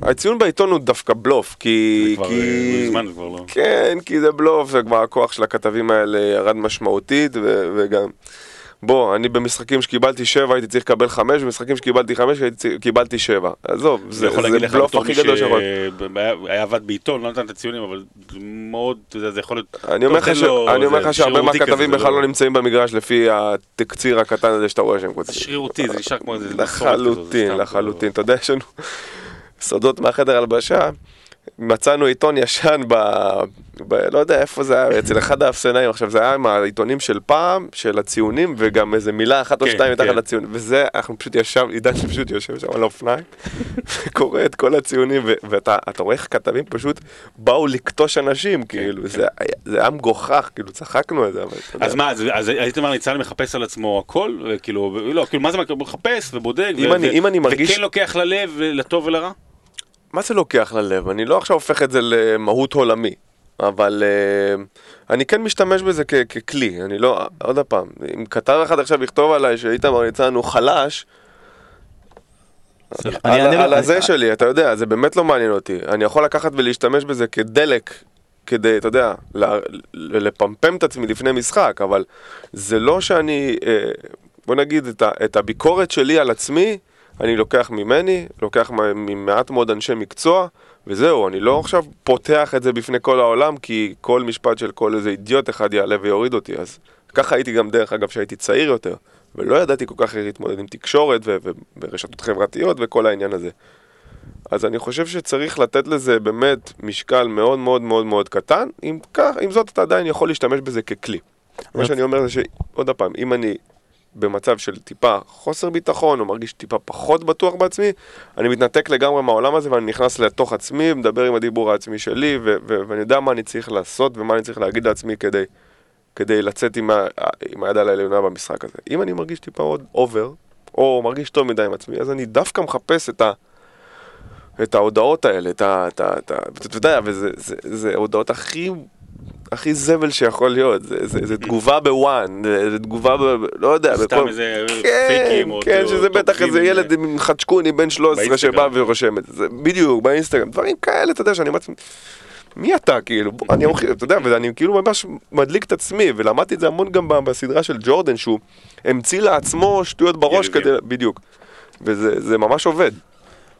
Speaker 3: הציון בעיתון הוא דווקא בלוף, כי...
Speaker 2: זה כבר,
Speaker 3: כי...
Speaker 2: אה, מזמן זה כבר לא.
Speaker 3: כן, כי זה בלוף, וכבר הכוח של הכתבים האלה ירד משמעותית, ו- וגם... בוא, אני במשחקים שקיבלתי שבע הייתי צריך לקבל חמש, במשחקים שקיבלתי חמש הייתי צריך- קיבלתי שבע. עזוב,
Speaker 2: אני
Speaker 3: זה, זה בלוף הכי גדול שיכול.
Speaker 2: שהיה עבד בעיתון, לא נתן את הציונים, אבל מאוד, אתה יודע, זה יכול להיות...
Speaker 3: אני אומר לך שהרבה מהכתבים בכלל לא נמצאים במגרש לפי התקציר הקטן הזה שאתה רואה שהם כותבים.
Speaker 2: שרירותי, זה נשאר כמו איזה
Speaker 3: לחלוטין,
Speaker 2: סתם,
Speaker 3: לחלוטין. אתה יודע, יש לנו [LAUGHS] סודות מהחדר הלבשה. מצאנו עיתון ישן ב... ב... לא יודע איפה זה היה, אצל אחד האפסנאים. עכשיו, זה היה עם העיתונים של פעם, של הציונים, וגם איזה מילה אחת או
Speaker 2: כן,
Speaker 3: שתיים מתחת
Speaker 2: כן.
Speaker 3: לציון. וזה, אנחנו פשוט ישב, עידן שפשוט יושב שם על האופניים, וקורא את כל הציונים, ו... ואתה אתה רואה איך כתבים פשוט באו לקטוש אנשים, כאילו, זה היה- זה היה מגוחך, כאילו, צחקנו על זה, אבל.
Speaker 2: אז מה, אז, אז הייתם אומר ניצן מחפש על עצמו הכל, וכאילו, ו- לא, כאילו, מה זה, מחפש ובודק,
Speaker 3: אם אני- אם אני מרגיש-
Speaker 2: וכן לוקח ללב, לטוב ולרע?
Speaker 3: מה זה לוקח ללב? אני לא עכשיו הופך את זה למהות עולמי, אבל uh, אני כן משתמש בזה כ- ככלי, אני לא, עוד פעם, אם כתב אחד עכשיו יכתוב עליי שאיתמר ניצן הוא חלש, על, על
Speaker 1: לך-
Speaker 3: הזה שלי, אתה יודע, זה באמת לא מעניין אותי. אני יכול לקחת ולהשתמש בזה כדלק, כדי, אתה יודע, לפמפם את עצמי לפני משחק, אבל זה לא שאני, אה, בוא נגיד, את, ה, את הביקורת שלי על עצמי, אני לוקח ממני, לוקח ממעט מאוד אנשי מקצוע, וזהו, אני לא עכשיו פותח את זה בפני כל העולם, כי כל משפט של כל איזה אידיוט אחד יעלה ויוריד אותי, אז ככה הייתי גם, דרך אגב, כשהייתי צעיר יותר, ולא ידעתי כל כך איך להתמודד עם תקשורת ורשתות חברתיות וכל העניין הזה. אז אני חושב שצריך לתת לזה באמת משקל מאוד מאוד מאוד מאוד קטן, עם, כך, עם זאת אתה עדיין יכול להשתמש בזה ככלי. מה שאני אומר זה שעוד פעם, אם אני במצב של טיפה חוסר ביטחון, או מרגיש טיפה פחות בטוח בעצמי, אני מתנתק לגמרי מהעולם הזה ואני נכנס לתוך עצמי, מדבר עם הדיבור העצמי שלי, ו- ו- ואני יודע מה אני צריך לעשות ומה אני צריך להגיד לעצמי כדי, כדי לצאת עם, ה, עם היד על העליונה במשחק הזה. אם אני מרגיש טיפה עוד over, או מרגיש טוב מדי עם עצמי, אז אני דווקא מחפש את ה... את ההודעות האלה, את ה... את ה... את ה... אתה יודע, וזה זה, זה, זה ההודעות הכי... הכי זבל שיכול להיות, זה, זה, זה תגובה ב ONE, זה, זה תגובה ב... לא יודע,
Speaker 2: סתם
Speaker 3: בכל...
Speaker 2: איזה
Speaker 3: כן,
Speaker 2: פייקים, או
Speaker 3: כן, שזה בטח איזה ילד עם חצ'קוני בן 13
Speaker 2: באינסטגרם.
Speaker 3: שבא ורושם את זה, בדיוק, באינסטגרם, דברים כאלה, אתה יודע, שאני אומר מי אתה כאילו, בוא, אני אוכיח, אתה יודע, ואני כאילו ממש מדליק את עצמי, ולמדתי את זה המון גם בסדרה של ג'ורדן, שהוא המציא לעצמו שטויות בראש
Speaker 2: יריבים.
Speaker 3: כדי, בדיוק, וזה זה ממש עובד.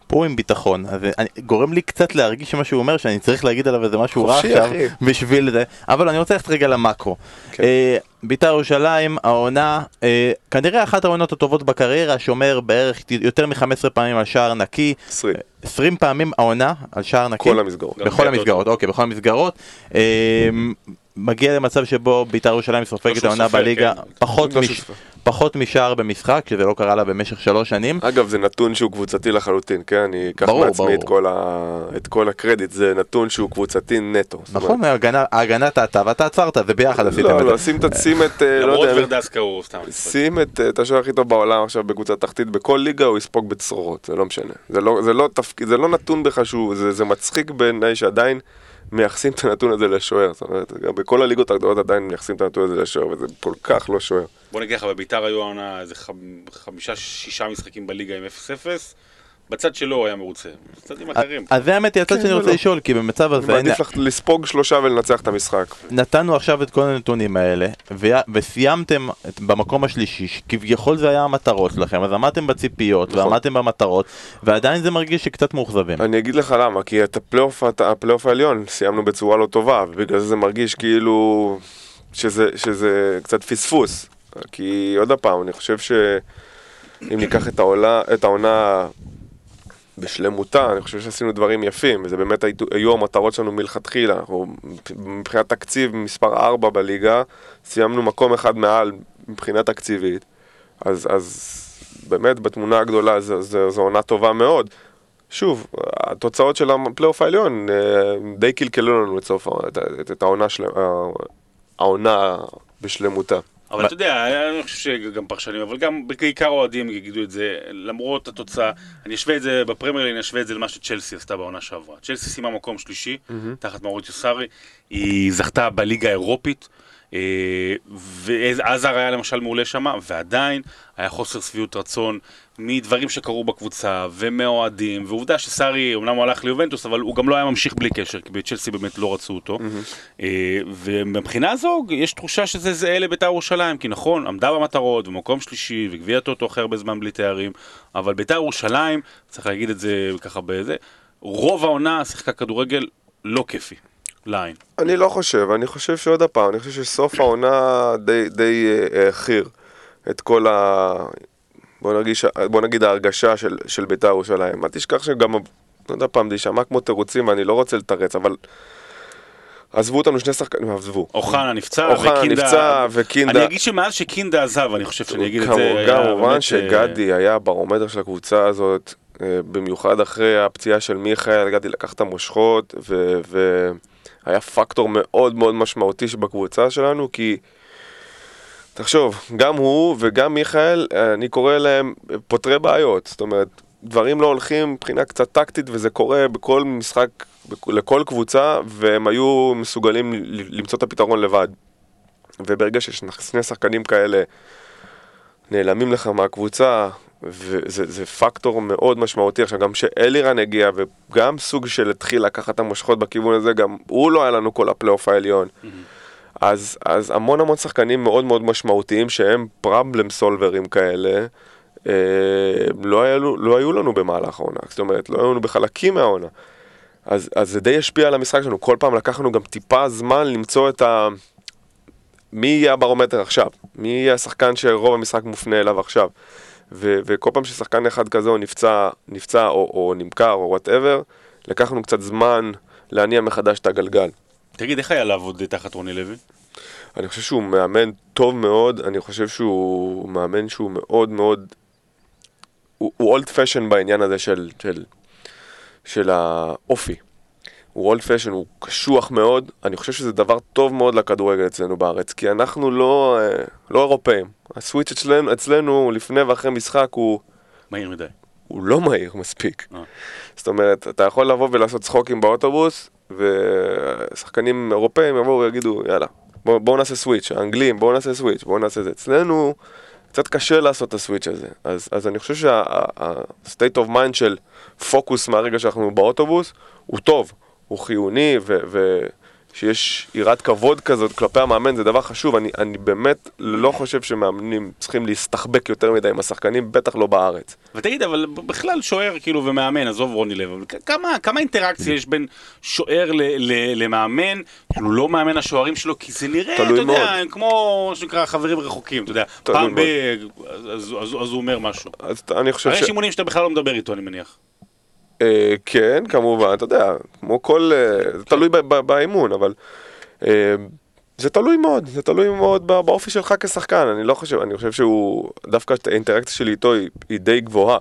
Speaker 1: פה עם ביטחון, אז אני, גורם לי קצת להרגיש שמה שהוא אומר שאני צריך להגיד עליו איזה משהו רע עכשיו. בשביל זה, אבל אני רוצה ללכת רגע למאקרו.
Speaker 3: כן.
Speaker 1: אה, בית"ר ירושלים, העונה, אה, כנראה אחת העונות הטובות בקריירה, שומר בערך יותר מ-15 פעמים על שער נקי,
Speaker 3: 20,
Speaker 1: 20 פעמים העונה על שער נקי.
Speaker 3: כל המסגרות.
Speaker 1: בכל המסגרות, אוקיי, בכל המסגרות. אה, מגיע למצב שבו בית"ר ירושלים סופגת העונה בליגה
Speaker 2: כן.
Speaker 1: פחות מש-. פחות משער במשחק, שזה לא קרה לה במשך שלוש שנים.
Speaker 3: אגב, זה נתון שהוא קבוצתי לחלוטין, כן? אני אקח
Speaker 1: ברור,
Speaker 3: מעצמי את. כל, ה... את כל הקרדיט, זה נתון שהוא קבוצתי נטו.
Speaker 1: נכון,
Speaker 3: אומרת,
Speaker 1: ההגנה- ההגנה טעתה ואתה עצרת, זה ביחד עשיתם
Speaker 3: לא,
Speaker 1: את
Speaker 3: לא,
Speaker 1: זה.
Speaker 3: שים את, שים את, אה, לא
Speaker 2: למרות
Speaker 3: יודע,
Speaker 2: ורדסקה הוא סתם.
Speaker 3: שים את, את השוער הכי טוב בעולם עכשיו בקבוצה תחתית בכל ליגה, הוא יספוג בצרורות, זה לא משנה. זה לא, זה לא תפקיד, זה לא נתון בכלל שהוא, זה, זה מצחיק בעיניי שעדיין מייחסים את הנתון הזה לשוער. זאת אומרת, גם בכל הליגות הגדולות עדיין מייחסים את הנתון הזה לשוער, וזה כל כך לא שוער.
Speaker 2: בוא נגיד לך, בביתר היו העונה איזה חמ- חמישה, שישה משחקים בליגה עם 0-0, בצד שלו הוא היה מרוצה. בצדים אחרים.
Speaker 1: אז זה האמת היא הצד
Speaker 3: כן,
Speaker 1: שאני רוצה
Speaker 3: ולא.
Speaker 1: לשאול, כי במצב הזה
Speaker 3: מעדיף לך לספוג שלושה ולנצח את המשחק.
Speaker 1: נתנו עכשיו את כל הנתונים האלה, וסיימתם במקום השלישי, שכביכול זה היה המטרות שלכם, אז עמדתם בציפיות
Speaker 3: נכון.
Speaker 1: ועמדתם במטרות, ועדיין זה מרגיש שקצת מאוכזבים.
Speaker 3: אני אגיד לך למה, כי את הפלייאוף, העליון סיימנו בצורה לא טובה, ובגלל זה זה מרגיש כאילו שזה, שזה קצת פספוס. כי עוד פעם, אני חושב שאם ניקח את, העולה, את העונה בשלמותה, אני חושב שעשינו דברים יפים, וזה באמת היו, היו המטרות שלנו מלכתחילה. אנחנו מבחינת תקציב מספר 4 בליגה, סיימנו מקום אחד מעל מבחינה תקציבית, אז, אז באמת בתמונה הגדולה זו, עונה טובה מאוד. שוב, התוצאות של הפלייאוף העליון אה, די קלקלו לנו ה- את, את, את העונה, של, העונה בשלמותה.
Speaker 2: אבל אתה יודע, אני חושב שגם פרשנים, אבל גם בעיקר אוהדים יגידו את זה, למרות התוצאה, אני אשווה את זה בפרמייר אני אשווה את זה למה שצ'לסי עשתה בעונה שעברה. צ'לסי סיימה מקום שלישי, תחת מאוריציו סארי, היא זכתה בליגה האירופית, אה, ועזר היה למשל מעולה שם, ועדיין היה חוסר שביעות רצון מדברים שקרו בקבוצה, ומאוהדים, ועובדה שסארי, אמנם הוא הלך ליובנטוס, אבל הוא גם לא היה ממשיך בלי קשר, כי בצ'לסי באמת לא רצו אותו. אה, ומבחינה זו, יש תחושה שזה זהה לבית"ר ירושלים, כי נכון, עמדה במטרות, ומקום שלישי, וגביע טוטו אחרי הרבה זמן בלי תארים, אבל בית"ר ירושלים, צריך להגיד את זה ככה בזה, רוב העונה שיחקה כדורגל לא כיפי, לעין.
Speaker 3: אני לא חושב, אני חושב שעוד הפעם, אני חושב שסוף העונה די, די אה, העכיר את כל ה... בוא נגיד, בוא נגיד ההרגשה של, של בית"ר ירושלים. אל תשכח שגם, לא יודע פעם, זה יישמע כמו תירוצים ואני לא רוצה לתרץ, אבל עזבו אותנו שני שחקנים, עזבו.
Speaker 2: אוחנה נפצע,
Speaker 3: אוחנה
Speaker 2: וקינדה...
Speaker 3: נפצע, וקינדה...
Speaker 2: אני אגיד שמאז שקינדה עזב, אני חושב שאני אגיד את זה,
Speaker 3: כמובן
Speaker 2: באמת,
Speaker 3: שגדי היה הברומטר של הקבוצה הזאת, אה, במיוחד אחרי הפציעה של מיכאל, גדי לקח את המושכות, והיה פקטור מאוד מאוד משמעותי בקבוצה שלנו, כי תחשוב, גם הוא וגם מיכאל, אה, אני קורא להם פותרי בעיות, זאת אומרת, דברים לא הולכים מבחינה קצת טקטית, וזה קורה בכל משחק, לכל קבוצה, והם היו מסוגלים למצוא את הפתרון לבד. וברגע שיש שני שחקנים כאלה נעלמים לך מהקבוצה, וזה זה פקטור מאוד משמעותי. עכשיו, גם שאלירן הגיע, וגם סוג של התחיל לקחת את המושכות בכיוון הזה, גם הוא לא היה לנו כל הפלייאוף העליון. אז, אז המון המון שחקנים מאוד מאוד משמעותיים, שהם פרבלם סולברים כאלה, אה, לא, היה, לא היו לנו במהלך העונה. זאת אומרת, לא היו לנו בחלקים מהעונה. אז, אז זה די השפיע על המשחק שלנו. כל פעם לקחנו גם טיפה זמן למצוא את ה... מי יהיה הברומטר עכשיו? מי יהיה השחקן שרוב המשחק מופנה אליו עכשיו? ו- וכל פעם ששחקן אחד כזה הוא נפצע, נפצע או, או נמכר או whatever, לקחנו קצת זמן להניע מחדש את הגלגל.
Speaker 2: תגיד, איך היה לעבוד תחת רוני לוי?
Speaker 3: אני חושב שהוא מאמן טוב מאוד, אני חושב שהוא מאמן שהוא מאוד מאוד... הוא old fashion בעניין הזה של, של, של האופי. הוא אולד פשן, הוא קשוח מאוד, אני חושב שזה דבר טוב מאוד לכדורגל אצלנו בארץ, כי אנחנו לא, אה, לא אירופאים. הסוויץ' אצלנו, אצלנו לפני ואחרי משחק הוא,
Speaker 2: מהיר מדי.
Speaker 3: הוא לא מהיר מספיק.
Speaker 2: אה.
Speaker 3: זאת אומרת, אתה יכול לבוא ולעשות צחוקים באוטובוס, ושחקנים אירופאים יבואו ויגידו, יאללה, בואו בוא נעשה סוויץ', האנגלים, בואו נעשה סוויץ', בואו נעשה זה. אצלנו קצת קשה לעשות את הסוויץ' הזה. אז, אז אני חושב שה-state of mind של פוקוס מהרגע שאנחנו באוטובוס, הוא טוב, הוא חיוני, ו... ו שיש יראת כבוד כזאת כלפי המאמן זה דבר חשוב, אני, אני באמת לא חושב שמאמנים צריכים להסתחבק יותר מדי עם השחקנים, בטח לא בארץ.
Speaker 2: ותגיד, אבל בכלל שוער כאילו ומאמן, עזוב רוני לב, אבל כמה, כמה אינטראקציה יש בין שוער ל, ל, למאמן, כאילו לא מאמן השוערים שלו, כי זה נראה, אתה יודע,
Speaker 3: מאוד.
Speaker 2: הם כמו מה שנקרא חברים רחוקים, אתה יודע, פעם ב... אז, אז, אז, אז הוא אומר משהו.
Speaker 3: אז אני חושב ש...
Speaker 2: יש אימונים שאתה בכלל לא מדבר איתו, אני מניח.
Speaker 3: אה, כן, כמובן, אתה יודע, כמו כל... אה, זה תלוי באימון, אבל... אה, זה תלוי מאוד, זה תלוי מאוד בא- באופי שלך כשחקן, אני לא חושב, אני חושב שהוא... דווקא האינטראקציה שלי איתו היא, די גבוהה.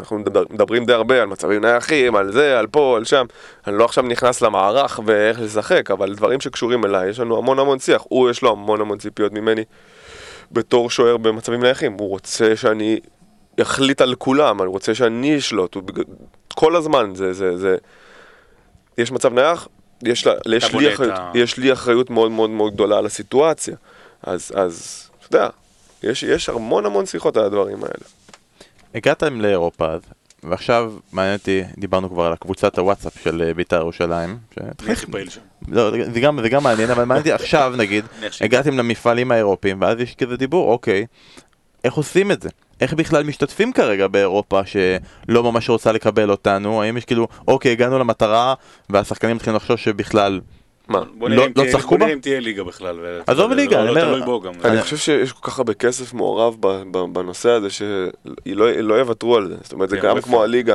Speaker 3: אנחנו מדבר, מדברים די הרבה על מצבים נייחים, על זה, על פה, על שם. אני לא עכשיו נכנס למערך ואיך לשחק, אבל דברים שקשורים אליי, יש לנו המון המון שיח. הוא, יש לו המון המון ציפיות ממני בתור שוער במצבים נייחים. הוא רוצה שאני אחליט על כולם, אני רוצה שאני אשלוט. הוא כל הזמן, זה, זה, זה... יש מצב נייח, יש, לה, יש, לי אחריות,
Speaker 2: ה-
Speaker 3: יש לי אחריות מאוד מאוד מאוד גדולה על הסיטואציה. אז, אז, אתה יודע, יש, יש המון המון שיחות על הדברים האלה.
Speaker 1: הגעתם לאירופה אז, ועכשיו מעניין אותי, דיברנו כבר על הקבוצת הוואטסאפ של אה, בית"ר ירושלים.
Speaker 2: הכי פעיל שם.
Speaker 1: לא, זה גם, זה גם מעניין, אבל מעניין אותי עכשיו [LAUGHS] נגיד, הגעתם למפעלים האירופיים, ואז יש כזה דיבור, אוקיי, איך עושים את זה? איך בכלל משתתפים כרגע באירופה שלא ממש רוצה לקבל אותנו? האם יש כאילו, אוקיי, הגענו למטרה, והשחקנים מתחילים לחשוב שבכלל...
Speaker 3: מה?
Speaker 2: בוא
Speaker 1: לא- לא
Speaker 2: תהיה-
Speaker 1: צחקו
Speaker 2: בוא
Speaker 1: בה?
Speaker 2: נראה אם תהיה ליגה בכלל.
Speaker 1: עזוב ליגה,
Speaker 2: לא-
Speaker 1: אני
Speaker 2: לא
Speaker 1: אומר-
Speaker 2: בו גם.
Speaker 3: אני
Speaker 1: אני-
Speaker 3: חושב שיש כל כך הרבה כסף מעורב ב- ב- בנושא הזה שלא לא יוותרו על זה. זאת אומרת, זה גם? כמו הליגה.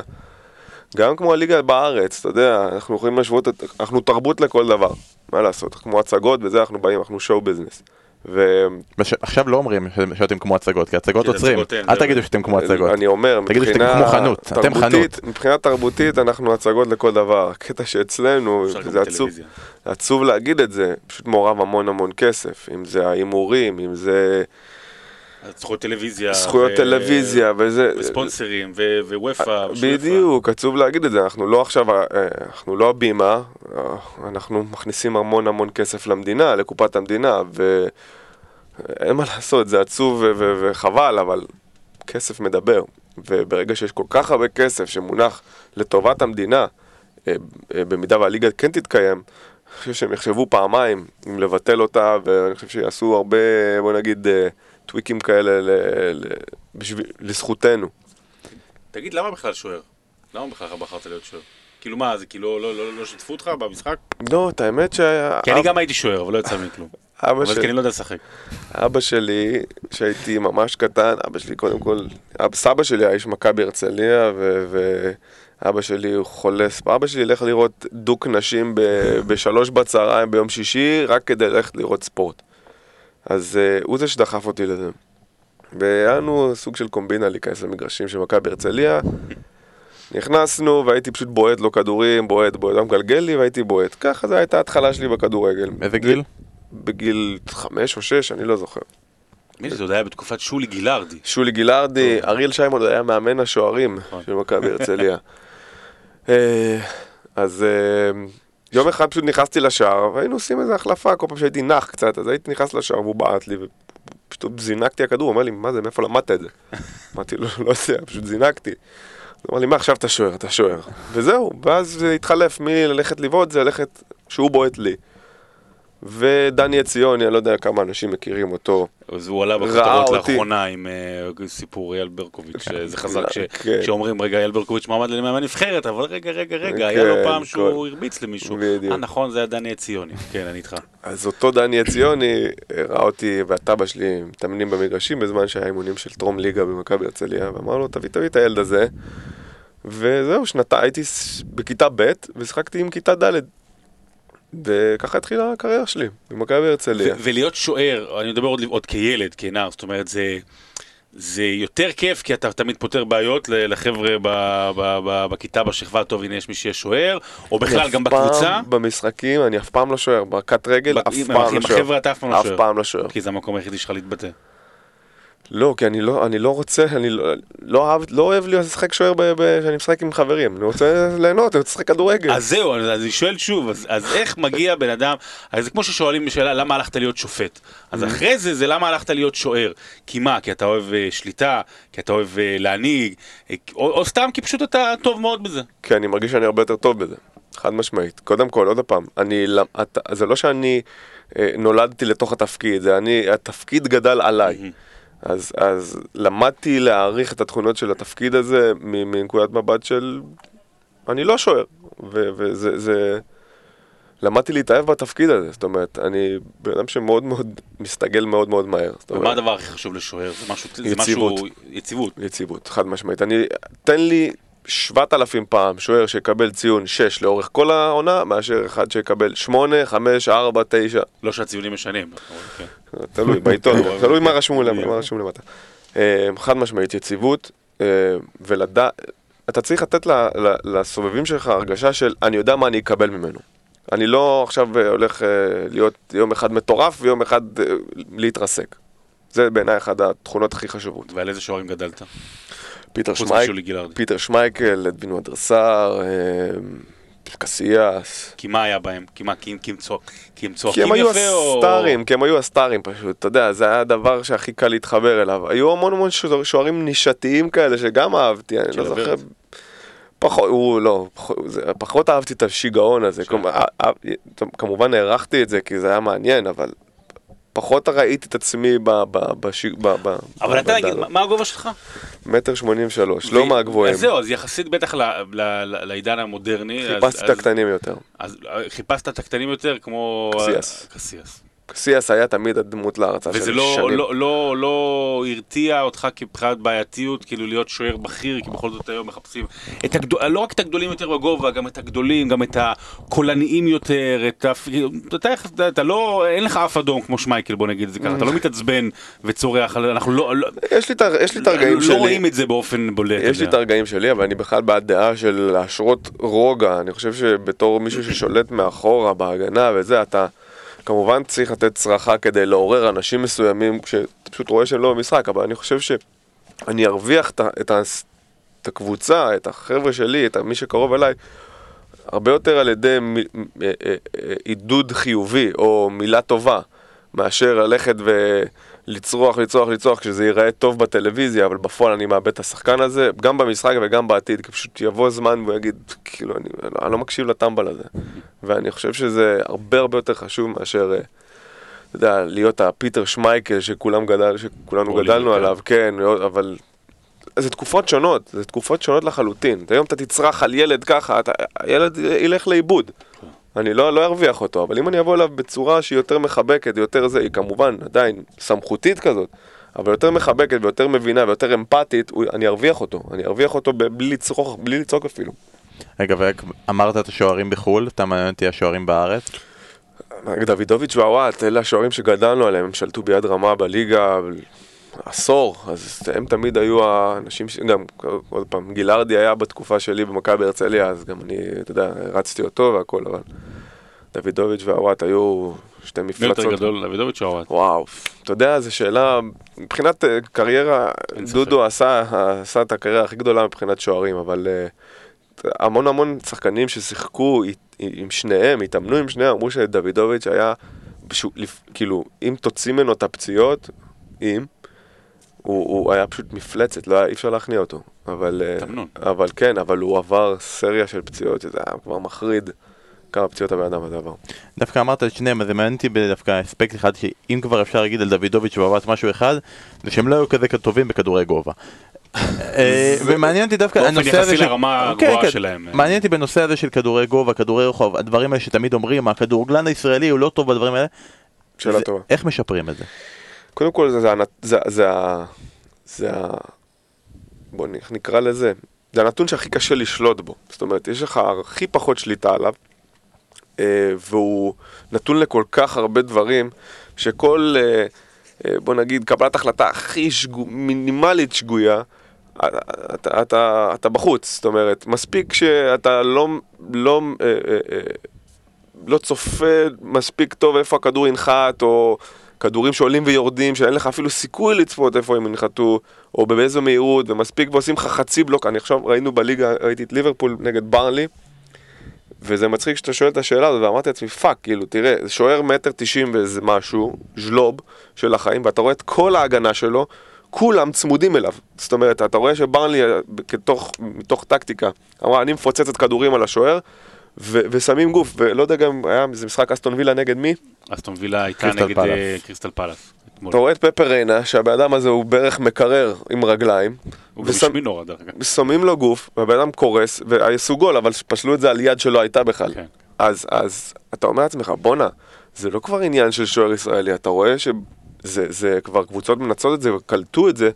Speaker 3: גם כמו הליגה בארץ, אתה יודע, אנחנו יכולים להשוות, אנחנו תרבות לכל דבר. מה לעשות, כמו הצגות וזה, אנחנו באים, אנחנו שואו ביזנס.
Speaker 1: עכשיו לא אומרים ש- שאתם כמו הצגות, כי הצגות
Speaker 2: כן,
Speaker 1: עוצרים.
Speaker 2: אין,
Speaker 1: אל. תגידו שאתם כמו הצגות.
Speaker 3: אני אומר,
Speaker 1: תגידו שאתם
Speaker 3: מבחינה
Speaker 1: כמו חנות, אתם
Speaker 3: תרבותית-
Speaker 1: חנות.
Speaker 3: מבחינה תרבותית אנחנו הצגות לכל דבר. הקטע שאצלנו, זה. עצוב להגיד את זה, פשוט מעורב המון המון כסף. אם זה ההימורים, אם זה
Speaker 2: זכויות טלוויזיה.
Speaker 3: זכויות
Speaker 2: ו-
Speaker 3: טלוויזיה וזה.
Speaker 2: וספונסרים ו- ווופא. ושוופא.
Speaker 3: בדיוק, עצוב להגיד את זה, אנחנו לא עכשיו, אה, אנחנו לא הבימה, אה, אנחנו מכניסים המון המון כסף למדינה, לקופת המדינה, ואין מה לעשות, זה עצוב ו- ו- וחבל, אבל כסף מדבר. וברגע שיש כל כך הרבה כסף שמונח לטובת המדינה, אה, אה, במידה והליגה כן תתקיים, אני חושב שהם יחשבו פעמיים אם לבטל אותה, ואני חושב שיעשו הרבה, בוא נגיד, אה, טוויקים כאלה ל- ל- בשביל- לזכותנו.
Speaker 2: תגיד, למה בכלל שוער? למה בכלל בחרת להיות שוער? כאילו מה, זה כאילו לא- לא לא שיתפו אותך במשחק?
Speaker 3: לא, את האמת שה...
Speaker 2: כי אני גם הייתי שוער, אבל לא יצא ממני כלום. [LAUGHS]
Speaker 3: אבא,
Speaker 2: אבל
Speaker 3: של...
Speaker 2: כי אני לא יודע לשחק.
Speaker 3: אבא שלי, כשהייתי ממש קטן, אבא שלי קודם כל, אב... סבא שלי היה איש מכבי הרצליה, ו... ואבא שלי הוא חולה, אבא שלי ילך לראות דוק נשים ב... בשלוש בצהריים ביום שישי, רק כדי ללכת לראות ספורט. אז uh, הוא זה שדחף אותי לזה. והיה לנו סוג של קומבינה להיכנס למגרשים של מכבי הרצליה. נכנסנו והייתי פשוט בועט לו כדורים, בועט, בועט, הוא מגלגל לי והייתי בועט. ככה זו הייתה ההתחלה שלי בכדורגל.
Speaker 1: איזה גיל?
Speaker 3: בגיל חמש או שש, אני לא זוכר.
Speaker 2: מי זה, זה עוד היה בתקופת שולי גילארדי.
Speaker 3: שולי גילארדי, אריאל שיימון היה מאמן השוערים
Speaker 2: נכון.
Speaker 3: של מכבי הרצליה. [LAUGHS] אה, אז אה, יום אחד פשוט נכנסתי לשער, והיינו עושים איזה החלפה, כל פעם שהייתי נח קצת, אז הייתי נכנס לשער והוא בעט לי, ופשוט זינקתי הכדור, הוא אומר לי, מה זה, מאיפה למדת את זה? [LAUGHS] אמרתי לו, לא יודע, פשוט זינקתי. הוא אמר לי, מה עכשיו אתה שוער, אתה שוער. וזהו, ואז זה התחלף מללכת לבעוט, זה ללכת שהוא בועט לי. ודני עציוני, אני לא יודע כמה אנשים מכירים אותו.
Speaker 2: אז הוא עלה בכותרות. לאחרונה עם אה, סיפור אייל ברקוביץ', אה, זה חזק ש-
Speaker 3: כן.
Speaker 2: שאומרים, רגע, אייל ברקוביץ' מועמד למאמן נבחרת, אבל רגע, רגע, רגע, היה
Speaker 3: כן,
Speaker 2: לו פעם
Speaker 3: כל-
Speaker 2: שהוא הרביץ למישהו.
Speaker 3: בדיוק.
Speaker 2: אה, נכון, זה היה דני עציוני. כן, אני איתך.
Speaker 3: אז אותו דני עציוני אה, ראה אותי והטבא שלי מתאמנים במגרשים בזמן שהיה אימונים של טרום ליגה במכבי הרצליה, ואמר לו, תביא, תביא את הילד הזה. וזהו, שנתה, הייתי בכיתה ב' ושיחקתי עם כיתה ד'. וככה התחילה הקריירה שלי במכבי הרצליה.
Speaker 2: ולהיות שוער, אני מדבר עוד, עוד כילד, כנער, זאת אומרת, זה, זה יותר כיף, כי אתה תמיד פותר בעיות לחבר'ה בכיתה, בשכבה, טוב, הנה יש מי שיהיה שוער, או בכלל, גם
Speaker 3: אף פעם
Speaker 2: בקבוצה.
Speaker 3: במשחקים, אני אף פעם לא שוער, ברכת רגל, אף
Speaker 2: עם-
Speaker 3: פעם
Speaker 2: עם
Speaker 3: לא שוער.
Speaker 2: החבר'ה אתה אף פעם לא
Speaker 3: אף
Speaker 2: שוער.
Speaker 3: פעם לא שוער.
Speaker 2: כי זה המקום היחידי שלך להתבטא.
Speaker 3: לא, כי אני לא, אני לא רוצה, אני לא, לא, אוהב, לא אוהב לשחק שוער כשאני משחק עם חברים. אני רוצה ליהנות, אני רוצה לשחק כדורגל.
Speaker 2: אז זהו, אז אני שואל שוב, אז, אז איך מגיע בן אדם, אז זה כמו ששואלים בשאלה למה הלכת להיות שופט. אז אחרי זה, זה למה הלכת להיות שוער. כי מה, כי אתה אוהב אה, שליטה, כי אתה אוהב אה, להנהיג, אה, או, או סתם כי פשוט אתה טוב מאוד בזה.
Speaker 3: כי אני מרגיש שאני הרבה יותר טוב בזה. חד משמעית. קודם כל, עוד פעם, אני, אתה- זה לא שאני אה, נולדתי לתוך התפקיד, זה אני, התפקיד גדל עליי. אז, אז למדתי להעריך את התכונות של התפקיד הזה מנקודת מבט של אני לא שוער, ו- וזה, זה... למדתי להתאהב בתפקיד הזה, זאת אומרת, אני בן אדם שמאוד מאוד מסתגל מאוד מאוד מהר. זאת
Speaker 2: ומה
Speaker 3: אומרת,
Speaker 2: הדבר הכי חשוב לשוער? זה משהו, זה
Speaker 3: יציבות.
Speaker 2: משהו, יציבות.
Speaker 3: יציבות, חד משמעית. אני, תן לי 7,000 פעם שוער שיקבל ציון 6 לאורך כל העונה, מאשר אחד שיקבל 8, 5, 4, 9,
Speaker 2: לא שהציונים משנים. כן.
Speaker 3: תלוי, בעיתון, [LAUGHS] תלוי מה. רשום למטה. אה, חד משמעית, יציבות, אה, ולדע... אתה צריך לתת לסובבים שלך הרגשה של אני יודע מה אני אקבל ממנו. אני לא עכשיו אה, הולך אה, להיות יום אחד מטורף ויום אחד אה, להתרסק. זה בעיניי אחת התכונות הכי חשובות.
Speaker 2: ועל איזה שוערים גדלת?
Speaker 3: פיטר
Speaker 2: חוץ
Speaker 3: שמייק,
Speaker 2: משולי גילארדי.
Speaker 3: פיטר שמייקל, אדווין ואן דר סאר, אה, קסיאס.
Speaker 2: כי מה היה בהם? כי מה, כי הם- כי כי הם
Speaker 3: כי
Speaker 2: צועקים
Speaker 3: הם היו
Speaker 2: יפה או...
Speaker 3: הסטארים, כי הם היו הסטארים פשוט, אתה יודע, זה היה הדבר שהכי קל להתחבר אליו. היו המון המון שוער- שוערים נישתיים כאלה שגם אהבתי, אני לא. זוכר. פחות, הוא לא, פחות, זה, פחות אהבתי את השיגעון הזה. כלומר, אה, אה, כמובן הערכתי את זה כי זה היה מעניין, אבל פחות ראיתי את עצמי ב... ב, בשיג, ב, ב
Speaker 2: אבל אתה נגיד. מה- הגובה שלך?
Speaker 3: מטר שמונים ושלוש, לא מהגבוהים.
Speaker 2: אז זהו, אז יחסית בטח לעידן המודרני.
Speaker 3: חיפשתי את הקטנים יותר.
Speaker 2: אז אה, חיפשת את הקטנים יותר כמו...
Speaker 3: קסיאס.
Speaker 2: קסיאס.
Speaker 3: קסיאס היה תמיד הדמות להרצאה
Speaker 2: וזה
Speaker 3: שלי
Speaker 2: לא,
Speaker 3: שנים.
Speaker 2: לא, לא, לא הרתיע אותך כבחינת בעייתיות, כאילו להיות שוער בכיר, כי בכל זאת היום מחפשים את הגדול, לא רק את הגדולים יותר בגובה, גם את הגדולים, גם את הקולניים יותר, את ה... אתה, אתה, אתה לא, אין לך אף אדום כמו שמייקל, בוא נגיד את זה ככה, אתה לא מתעצבן וצורח, אנחנו לא, לא,
Speaker 3: יש לי את הרגעים
Speaker 2: לא
Speaker 3: שלי.
Speaker 2: רואים את זה באופן בולט.
Speaker 3: יש לי. את הרגעים שלי, אבל אני בכלל בעד דעה של להשרות רוגע. אני חושב שבתור מישהו ששולט מאחורה בהגנה וזה, אתה כמובן צריך לתת צרחה כדי לעורר אנשים מסוימים, כשאתה פשוט רואה שהם לא במשחק, אבל אני חושב שאני ארוויח את, את, הקבוצה, את החבר'ה שלי, את מי שקרוב אליי, הרבה יותר על ידי אה, אה, אה, עידוד חיובי או מילה טובה, מאשר ללכת ולצרוח, לצרוח, לצרוח, כשזה ייראה טוב בטלוויזיה, אבל בפועל אני מאבד את השחקן הזה, גם במשחק וגם בעתיד, כי פשוט יבוא זמן והוא יגיד, כאילו, אני, אני לא מקשיב לטמבל הזה. ואני חושב שזה הרבה הרבה יותר חשוב מאשר, אה, אתה יודע, להיות הפיטר שמייקל שכולם גדל, שכולנו גדלנו
Speaker 2: כן.
Speaker 3: עליו, כן, אבל זה תקופות שונות, זה תקופות שונות לחלוטין. היום אתה תצרח על ילד ככה, אתה, הילד ילך לאיבוד. אני לא, לא ארוויח אותו, אבל אם אני אבוא אליו בצורה שהיא יותר מחבקת, יותר זה, היא כמובן עדיין סמכותית כזאת, אבל יותר מחבקת ויותר מבינה ויותר אמפתית, הוא, אני ארוויח אותו. אני ארוויח אותו בלי לצרוך, בלי לצעוק אפילו.
Speaker 1: רגע, ורק אמרת את השוערים בחו"ל, אתה מעניין אותי השוערים בארץ.
Speaker 3: דוידוביץ' ועוואט, אלה השוערים שגדלנו עליהם, הם שלטו ביד רמה בליגה עשור, אז הם תמיד היו האנשים, ש... גם, עוד פעם, גילארדי היה בתקופה שלי במכבי הרצליה, אז גם אני, אתה יודע, הרצתי אותו והכל, אבל דוידוביץ' ועוואט היו שתי
Speaker 2: מי
Speaker 3: מפלצות.
Speaker 2: יותר גדול, דוידוביץ' או אוהד?
Speaker 3: וואו, אתה יודע, זו שאלה, מבחינת אה, קריירה. דודו עשה, עשה את הקריירה הכי גדולה מבחינת שוערים, אבל אה, המון המון שחקנים ששיחקו עם שניהם, התאמנו עם שניהם, אמרו שדוידוביץ' היה, בשו- לפ- כאילו, אם תוציא ממנו את הפציעות, אם, הוא, הוא היה פשוט מפלצת, לא היה, אי אפשר להכניע אותו. אבל, אה,
Speaker 2: תמנון.
Speaker 3: אבל כן, אבל הוא עבר סריה של פציעות, שזה היה כבר מחריד כמה פציעות הבן אדם הזה עבר.
Speaker 1: דווקא אמרת את שניהם, אז זה מעניין אותי דווקא אספקט אחד, שאם כבר אפשר להגיד על דוידוביץ' ובבת משהו אחד, זה שהם לא היו כזה טובים בכדורי גובה. אה, ומעניין אותי דווקא
Speaker 2: באופן
Speaker 1: הנושא הזה
Speaker 2: יחסי
Speaker 1: של-
Speaker 2: לרמה
Speaker 1: כן,
Speaker 2: הגבוהה
Speaker 1: כן.
Speaker 2: שלהם.
Speaker 1: מעניין אותי בנושא הזה של כדורי גובה, כדורי רחוב, הדברים האלה שתמיד אומרים, הכדורגלן הישראלי הוא לא טוב בדברים האלה.
Speaker 3: שאלה טובה.
Speaker 1: איך משפרים את זה?
Speaker 3: קודם כל זה, זה, זה, זה, זה, בוא נקרא לזה, זה הנתון שהכי קשה לשלוט בו. זאת אומרת, יש לך הכי פחות שליטה עליו, אה, והוא נתון לכל כך הרבה דברים, שכל אה, אה, בוא נגיד, קבלת החלטה הכי שגו, מינימלית שגויה, אתה, אתה, אתה, בחוץ, זאת אומרת, מספיק שאתה לא, לא, לא צופה מספיק טוב איפה הכדור ינחת, או כדורים שעולים ויורדים, שאין לך אפילו סיכוי לצפות איפה הם ינחתו, או באיזו מהירות, ומספיק ועושים לך חצי בלוק. אני עכשיו ראינו בליגה, ראיתי את ליברפול נגד ברנלי, וזה מצחיק שאתה שואל את השאלה הזאת, ואמרתי לעצמי, fuck, כאילו, תראה, שוער מטר תשעים ואיזה משהו, ז'לוב של החיים, ואתה רואה את כל ההגנה שלו, כולם צמודים אליו. זאת אומרת, אתה רואה שברנלי, כתוך, מתוך טקטיקה, אמרה, אני מפוצצת כדורים על השוער, ו- ושמים גוף, ולא יודע גם, היה איזה משחק אסטון וילה נגד מי?
Speaker 2: אסטון וילה הייתה נגד. אה, קריסטל פלאס.
Speaker 3: אתה רואה את פפר ריינה, שהבן אדם הזה הוא בערך מקרר עם רגליים,
Speaker 2: הוא גם
Speaker 3: ושם-
Speaker 2: השמין נורא דרך אגב.
Speaker 3: שמים לו גוף, והבן אדם קורס, ועשו גול, אבל פסלו את זה על יד שלא הייתה בכלל.
Speaker 2: כן.
Speaker 3: אז, אז אתה אומר לעצמך, בואנה, זה לא כבר עניין של שוער ישראלי, אתה רואה שזה זה כבר קבוצות מנצות את זה וקלטו את זה,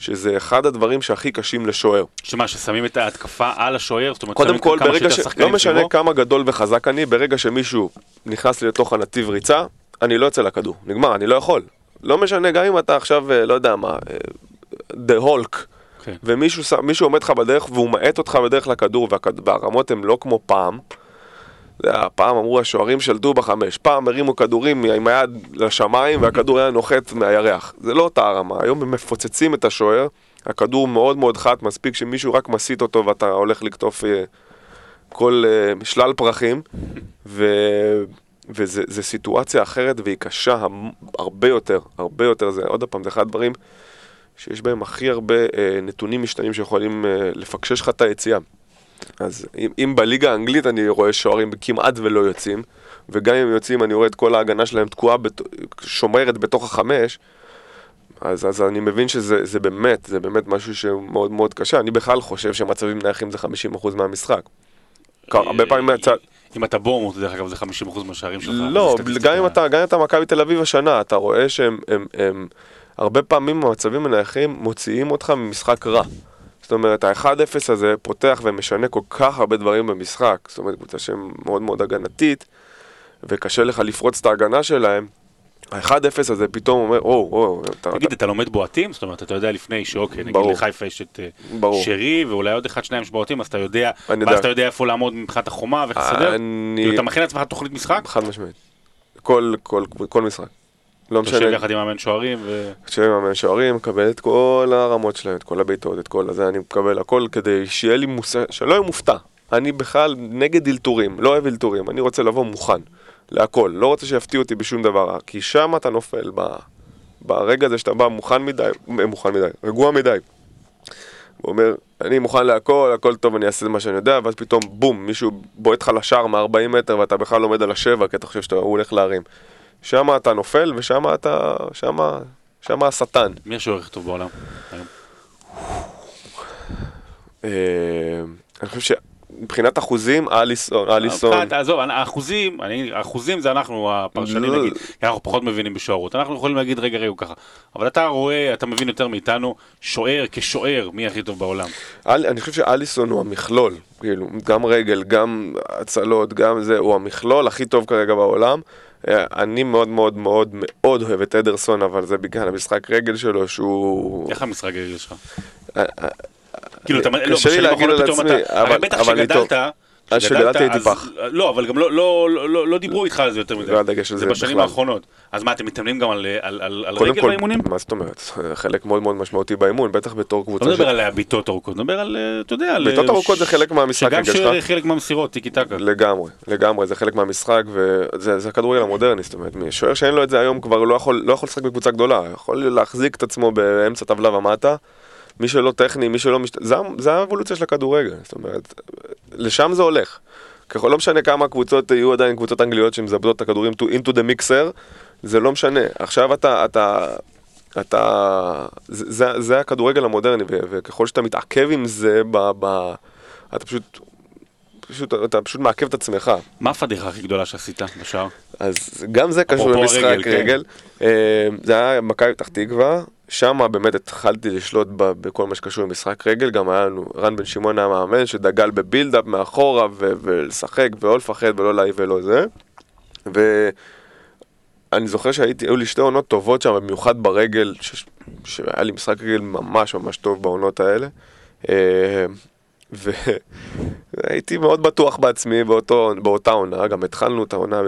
Speaker 3: שזה אחד הדברים שהכי קשים לשוער.
Speaker 2: שמה, ששמים את ההתקפה על השוער? זאת אומרת,
Speaker 3: קודם כל,
Speaker 2: כמה
Speaker 3: ברגע ש... לא משנה
Speaker 2: סביבו?
Speaker 3: כמה גדול וחזק אני, ברגע שמישהו נכנס לי לתוך הנתיב ריצה, אני לא יוצא לכדור. נגמר, אני לא יכול. לא משנה, גם אם אתה עכשיו, אה, לא יודע מה, דה הולק,
Speaker 2: כן.
Speaker 3: ומישהו עומד לך בדרך והוא מאט אותך בדרך לכדור, והרמות הן לא כמו פעם. פעם אמרו השוערים שלטו בחמש, פעם הרימו כדורים עם היד לשמיים והכדור היה נוחת מהירח. זה לא אותה הרמה, היום הם מפוצצים את השוער, הכדור מאוד מאוד חד, מספיק שמישהו רק מסיט אותו ואתה הולך לקטוף אה, כל אה, שלל פרחים, ו... וזו סיטואציה אחרת והיא קשה הרבה יותר, הרבה יותר, זה עוד פעם, זה אחד הדברים שיש בהם הכי הרבה אה, נתונים משתנים שיכולים לפקשש לך את היציאה. אז אם, אם בליגה האנגלית אני רואה שוערים כמעט ולא יוצאים, וגם אם יוצאים אני רואה את כל ההגנה שלהם תקועה, בת... שומרת בתוך החמש, אז, אז אני מבין שזה זה באמת, זה באמת משהו שהוא מאוד קשה. אני בכלל חושב שמצבים נייחים זה 50% מהמשחק. כ- הרבה פעמים מהצד...
Speaker 2: אם אתה בורמוט, דרך אגב, זה 50% מהשערים שלך.
Speaker 3: לא. גם אם אתה, גם אם אתה מכבי תל אביב השנה, אתה רואה שהם, הם, הם, הרבה פעמים המצבים הנייחים מוציאים אותך ממשחק רע. זאת אומרת, ה-1-0 הזה פותח ומשנה כל כך הרבה דברים במשחק. זאת אומרת, קבוצה שהיא מאוד מאוד הגנתית, וקשה לך לפרוץ את ההגנה שלהם. ה-1-0 הזה פתאום אומר, או, או, אתה...
Speaker 2: תגיד, אתה לומד בועטים? זאת אומרת, אתה יודע לפני שאוקיי, נגיד. לחיפה יש את אה. שרי, ואולי עוד אחד, שניים שבועטים, אז אתה יודע, ואז. אתה יודע איפה לעמוד מבחינת החומה ואיך לסדר? כאילו, אתה מכין לעצמך תוכנית משחק?
Speaker 3: חד משמעית. כל משחק. לא
Speaker 2: יושב
Speaker 3: משנה.
Speaker 2: יחד עם מאמן שוערים, ו...
Speaker 3: יושב עם המאמן שוערים, מקבל את כל הרמות שלהם, את כל הבעיטות, את כל הזה, אני מקבל הכל כדי שיהיה לי מושג, שלא אהיה מופתע. אני בכלל נגד אלתורים, לא אוהב אלתורים, אני רוצה לבוא מוכן להכל, לא רוצה שיפתיעו אותי בשום דבר, כי שם אתה נופל, ב, ברגע הזה שאתה בא מוכן מדי, אה, מוכן מדי, רגוע מדי. הוא אומר, אני מוכן להכל, הכל טוב, אני אעשה מה שאני יודע, ואז פתאום בום, מישהו בועט לך לשער מ-40 מטר ואתה בכלל עומד על השבע, כי אתה חושב שהוא הולך להרים. שם אתה נופל ושם אתה, שם, שם השטן.
Speaker 2: מי השוער הכי טוב בעולם? היום?
Speaker 3: אה, אני חושב שמבחינת אחוזים, אליסון, אליסון,
Speaker 2: מבחינת- עזוב, האחוזים, זה אנחנו הפרשנים
Speaker 3: לא.
Speaker 2: נגיד, כי אנחנו פחות מבינים בשוערות. אנחנו יכולים להגיד רגע רגע ככה. אבל אתה רואה, אתה מבין יותר מאיתנו, שוער כשוער, מי הכי טוב בעולם.
Speaker 3: אני חושב שאליסון הוא המכלול, כאילו, גם רגל, גם הצלות, גם זה, הוא המכלול הכי טוב כרגע בעולם. אה, אני מאוד מאוד מאוד מאוד אוהב את אדרסון, אבל זה בגלל המשחק רגל שלו, שהוא...
Speaker 2: איך המשחק הרגל שלך?
Speaker 3: אה, אה,
Speaker 2: כאילו, אתה, לא,
Speaker 3: קשה לי להגיד על עצמי, אבל-
Speaker 2: הרי בטח
Speaker 3: אבל אני טוב.
Speaker 2: כשגדלת,
Speaker 3: אז כשגדלתי הייתי פח.
Speaker 2: לא, אבל גם לא, לא, לא, לא, לא דיברו איתך על זה יותר מדי.
Speaker 3: לא היה דגש על
Speaker 2: זה
Speaker 3: זה
Speaker 2: בשנים
Speaker 3: בכלל.
Speaker 2: האחרונות. אז מה, אתם מתאמנים גם על, על, על, על רגל
Speaker 3: כל,
Speaker 2: באימונים?
Speaker 3: מה זאת אומרת? חלק מאוד מאוד משמעותי באימון, בטח בתור קבוצה
Speaker 2: לא מדבר על בעיטות ארוכות, מדבר על, אה, אתה יודע, על...
Speaker 3: בעיטות
Speaker 2: אה,
Speaker 3: ארוכות זה חלק מהמשחק
Speaker 2: שגם. שוער חלק מהמסירות, טיקי טקה.
Speaker 3: לגמרי, לגמרי, זה חלק מהמשחק, וזה זה הכדורגל המודרני, זאת אומרת, שוער שאין לו את זה היום כבר לא יכול, לא יכול לשחק בקבוצה גדולה, יכול להחזיק את עצמו באמצע טבלה ומטה, מי שלא טכני, מי שלא משת... זה, זה האבולוציה של הכדורגל, זאת אומרת, לשם זה הולך. ככל לא משנה כמה קבוצות יהיו עדיין קבוצות אנגליות שמזבדות את הכדורים to, into the mixer, זה לא משנה. עכשיו אתה, אתה, אתה, זה, זה, הכדורגל המודרני, וככל שאתה מתעכב עם זה, ב, ב, אתה פשוט, פשוט, אתה פשוט מעכב את עצמך.
Speaker 2: מה הפדיחה הכי גדולה שעשית בשער?
Speaker 3: אז גם זה קשור למשחק רגל.
Speaker 2: כן.
Speaker 3: אה, זה היה מכבי פתח תקווה, שם באמת התחלתי לשלוט ב- בכל מה שקשור למשחק רגל, גם היה לנו, רן בן שמעון היה מאמן שדגל בבילדאפ מאחורה ו- ולשחק ולא לפחד ולא להעיב ולא זה. אני זוכר שהיו לי שתי עונות טובות שם, במיוחד ברגל, ש- שהיה לי משחק רגל ממש ממש טוב בעונות האלה. והייתי מאוד בטוח בעצמי באותו, באותה עונה, גם התחלנו את העונה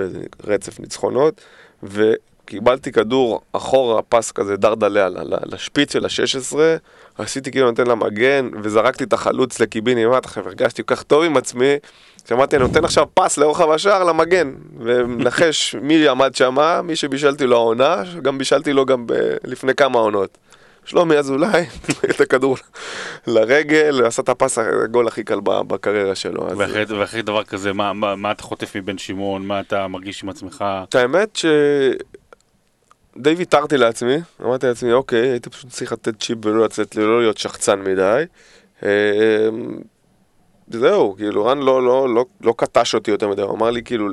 Speaker 3: ברצף ניצחונות, וקיבלתי כדור אחורה, פס כזה דרדלה לשפיץ של ה-16, עשיתי כאילו נותן לה מגן, וזרקתי את החלוץ לקיבינימט, עכשיו הרגשתי כל כך טוב עם עצמי, שאמרתי, אני נותן עכשיו פס לרוחב השער למגן, ונחש מי עמד שם, מי שבישלתי לו העונה, גם בישלתי לו גם ב- לפני כמה עונות. שלומי אזולאי, [LAUGHS] את הכדור לרגל, עשה את הפס הגול הכי קל בקריירה שלו. אז-
Speaker 2: ואחרי, דבר כזה, מה, מה, מה אתה חוטף מבן שמעון? מה אתה מרגיש עם עצמך?
Speaker 3: את האמת ש... די ויתרתי לעצמי, אמרתי לעצמי, אוקיי, הייתי פשוט צריך לתת צ'יפ ולא לצאת, לא להיות שחצן מדי. אה, זהו, כאילו, רן לא, לא, לא, לא קטש אותי יותר מדי, הוא אמר לי, כאילו,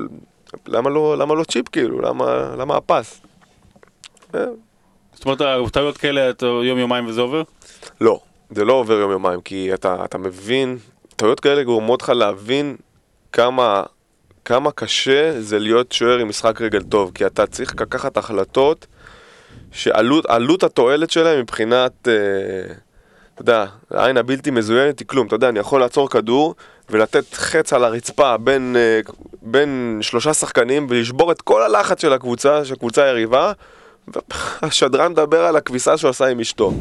Speaker 3: למה לא, למה לא צ'יפ, כאילו, למה, למה הפס?
Speaker 2: זאת אומרת, טעויות כאלה, אתה יום יומיים וזה עובר?
Speaker 3: לא, זה לא עובר יום יומיים, כי אתה, אתה מבין, טעויות כאלה גורמות לך להבין כמה, כמה קשה זה להיות שוער עם משחק רגל טוב, כי אתה צריך לקחת החלטות שעלות עלות התועלת שלהם מבחינת, אה, אתה יודע, העין הבלתי מזוינת היא כלום, אתה יודע, אני יכול לעצור כדור ולתת חץ על הרצפה בין, אה, בין שלושה שחקנים ולשבור את כל הלחץ של הקבוצה, של הקבוצה היריבה. והשדרן מדבר על הכביסה שהוא עשה עם אשתו.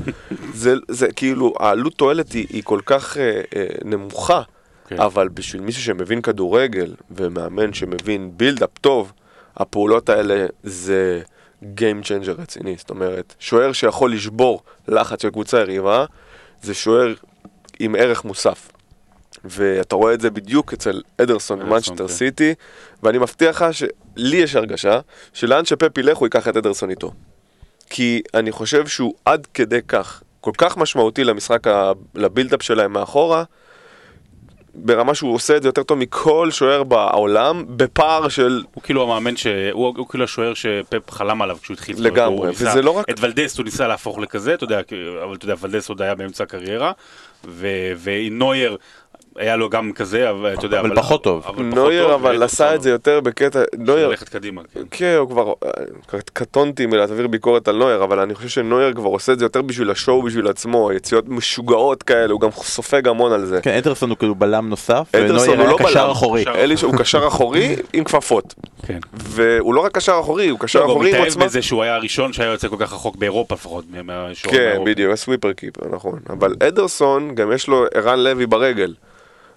Speaker 3: זה, זה כאילו, העלות תועלת היא, היא כל כך אה, אה, נמוכה,
Speaker 2: כן.
Speaker 3: אבל בשביל מישהו שמבין כדורגל ומאמן שמבין בילדאפ טוב, הפעולות האלה זה Game Changer רציני. זאת אומרת, שוער שיכול לשבור לחץ של קבוצה יריבה, זה שוער עם ערך מוסף. ואתה רואה את זה בדיוק אצל אדרסון במנצ'סטר
Speaker 2: כן.
Speaker 3: סיטי, ואני מבטיח לך שלי יש הרגשה שלאן שפפ ילך הוא ייקח את אדרסון איתו. כי אני חושב שהוא עד כדי כך, כל כך משמעותי למשחק, ה- לבילדאפ שלהם מאחורה, ברמה שהוא עושה את זה יותר טוב מכל שוער בעולם, בפער של...
Speaker 2: הוא כאילו המאמן, ש... הוא, הוא כאילו השוער שפפ חלם עליו כשהוא התחיל.
Speaker 3: לגמרי,
Speaker 2: ניסה-
Speaker 3: וזה לא רק-
Speaker 2: את ולדס הוא ניסה להפוך לכזה, אתה יודע, אבל אתה יודע, ולדס עוד היה באמצע הקריירה, ו... ונוייר היה לו גם כזה, אבל אתה יודע,
Speaker 1: אבל פחות טוב.
Speaker 3: נויר אבל עשה את זה יותר בקטע... נויר,
Speaker 2: ללכת קדימה, כן.
Speaker 3: כן, הוא כבר, אה, קטונתי מלהעביר ביקורת על נויר, אבל אני חושב שנויר כבר עושה את זה יותר בשביל השואו, בשביל עצמו, יציאות משוגעות כאלה, הוא גם סופג המון על זה.
Speaker 1: כן, אדרסון הוא כאילו בלם נוסף, ונויר
Speaker 3: הוא
Speaker 1: היה
Speaker 3: לא
Speaker 1: קשר. אחורי.
Speaker 3: שהוא קשר אחורי [LAUGHS] עם כפפות,
Speaker 2: כן.
Speaker 3: והוא לא רק קשר אחורי, הוא קשר
Speaker 2: לא, הוא
Speaker 3: אחורי עם
Speaker 2: מתאהב
Speaker 3: עוצמה.
Speaker 2: בזה שהוא היה הראשון שהיה יוצא כל כך רחוק באירופה לפחות,
Speaker 3: כן. בדיוק, הסוויפר קיפר, נכון. אבל אדרסון, גם יש לו ערן לוי ברגל.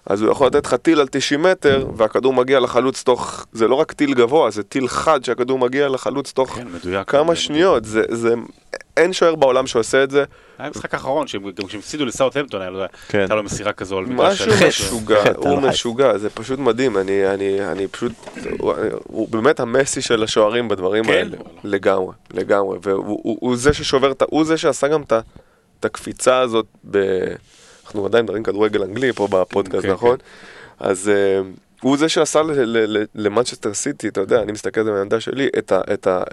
Speaker 3: אז הוא יכול לתת לך טיל על 90 מטר, והכדור מגיע לחלוץ תוך... זה לא רק טיל גבוה, זה טיל חד שהכדור מגיע לחלוץ תוך
Speaker 2: כן, מדויק.
Speaker 3: כמה
Speaker 2: מדויק.
Speaker 3: שניות. זה, זה... אין שוער בעולם שעושה את זה.
Speaker 2: היה משחק האחרון, שהם- גם כשהם הפסידו לסאוטהמפטון, היה לו-
Speaker 1: כן.
Speaker 2: הייתה לו מסירה כזו על מגרש
Speaker 3: משהו משוגע, [LAUGHS] הוא. משוגע, זה פשוט מדהים, אני, אני, אני פשוט, הוא, הוא באמת המסי של השוערים בדברים
Speaker 2: כן?
Speaker 3: האלה, לגמרי, לגמרי, והוא הוא, הוא זה ששובר, הוא זה שעשה גם את הקפיצה הזאת, ב... אנחנו עדיין מדברים כדורגל אנגלי פה בפודקאסט,
Speaker 2: כן,
Speaker 3: נכון? אז uh, הוא זה שעשה למנצ'סטר סיטי, אתה יודע, אני מסתכל על זה מהעמדה שלי,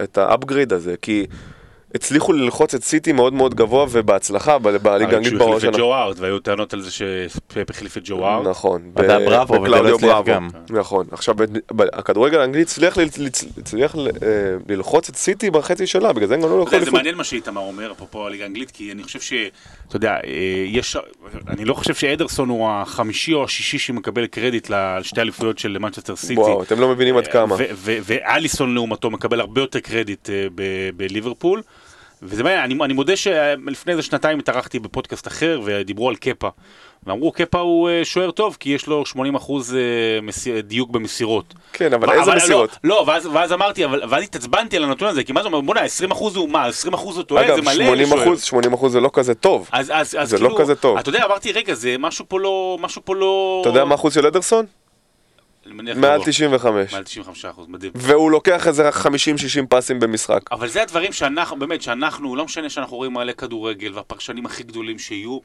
Speaker 3: את ה upgrade הזה, כי... הצליחו ללחוץ את סיטי מאוד מאוד גבוה ובהצלחה ב- בליגה האנגלית
Speaker 2: כשהוא
Speaker 3: בראש
Speaker 2: החליף את. ג'ו הארט, והיו טענות על זה שפפ החליף את ג'ו הארט.
Speaker 3: נכון.
Speaker 1: היה בראבו, וזה לא
Speaker 3: בקלאודיו
Speaker 1: הצליח. גם.
Speaker 3: נכון. עכשיו, הכדורגל האנגלי הצליח אה, ללחוץ את סיטי בחצי שלה, בגלל זה הם גם לא
Speaker 2: אתה
Speaker 3: לקחו
Speaker 2: יודע, זה. מעניין מה שאיתמר אומר, אפרופו הליגה האנגלית, כי אני חושב ש... אתה יודע, אה, יש... אני לא חושב שאדרסון הוא החמישי או השישי שמקבל קרדיט לשתי אליפויות של מנצ'סטר סיטי.
Speaker 3: וואו, אתם לא מבינים עד כמה.
Speaker 2: ו- ו- ואליסון לעומתו מקבל הרבה יותר קרדיט אה, ב- בליברפול. וזה מעניין, אני, אני מודה שלפני איזה שנתיים התארחתי בפודקאסט אחר ודיברו על קפה. ואמרו קפה הוא אה, שוער טוב כי יש לו 80% אחוז, אה, דיוק במסירות.
Speaker 3: כן, אבל
Speaker 2: אבל-
Speaker 3: איזה
Speaker 2: אבל
Speaker 3: מסירות?
Speaker 2: לא, לא ואז, ואז אמרתי, אבל, ואז התעצבנתי על הנתון הזה, כי מה זה אומר, בוא'נה, 20% הוא מה, 20% הוא טועה,
Speaker 3: אגב,
Speaker 2: זה מלא
Speaker 3: 80. אחוז, 80 אחוז זה לא כזה טוב.
Speaker 2: אז, אז, אז
Speaker 3: זה לא
Speaker 2: כאילו,
Speaker 3: כזה טוב.
Speaker 2: אתה יודע, אמרתי, רגע, זה משהו פה לא, משהו פה לא...
Speaker 3: אתה יודע מה האחוז של אדרסון? מעל
Speaker 2: גבוה.
Speaker 3: 95.
Speaker 2: מעל 95 אחוז, מדהים.
Speaker 3: והוא לוקח איזה 50-60 פסים במשחק.
Speaker 2: אבל זה הדברים שאנחנו, באמת, שאנחנו, לא משנה שאנחנו רואים מעלה כדורגל והפרשנים הכי גדולים שיהיו,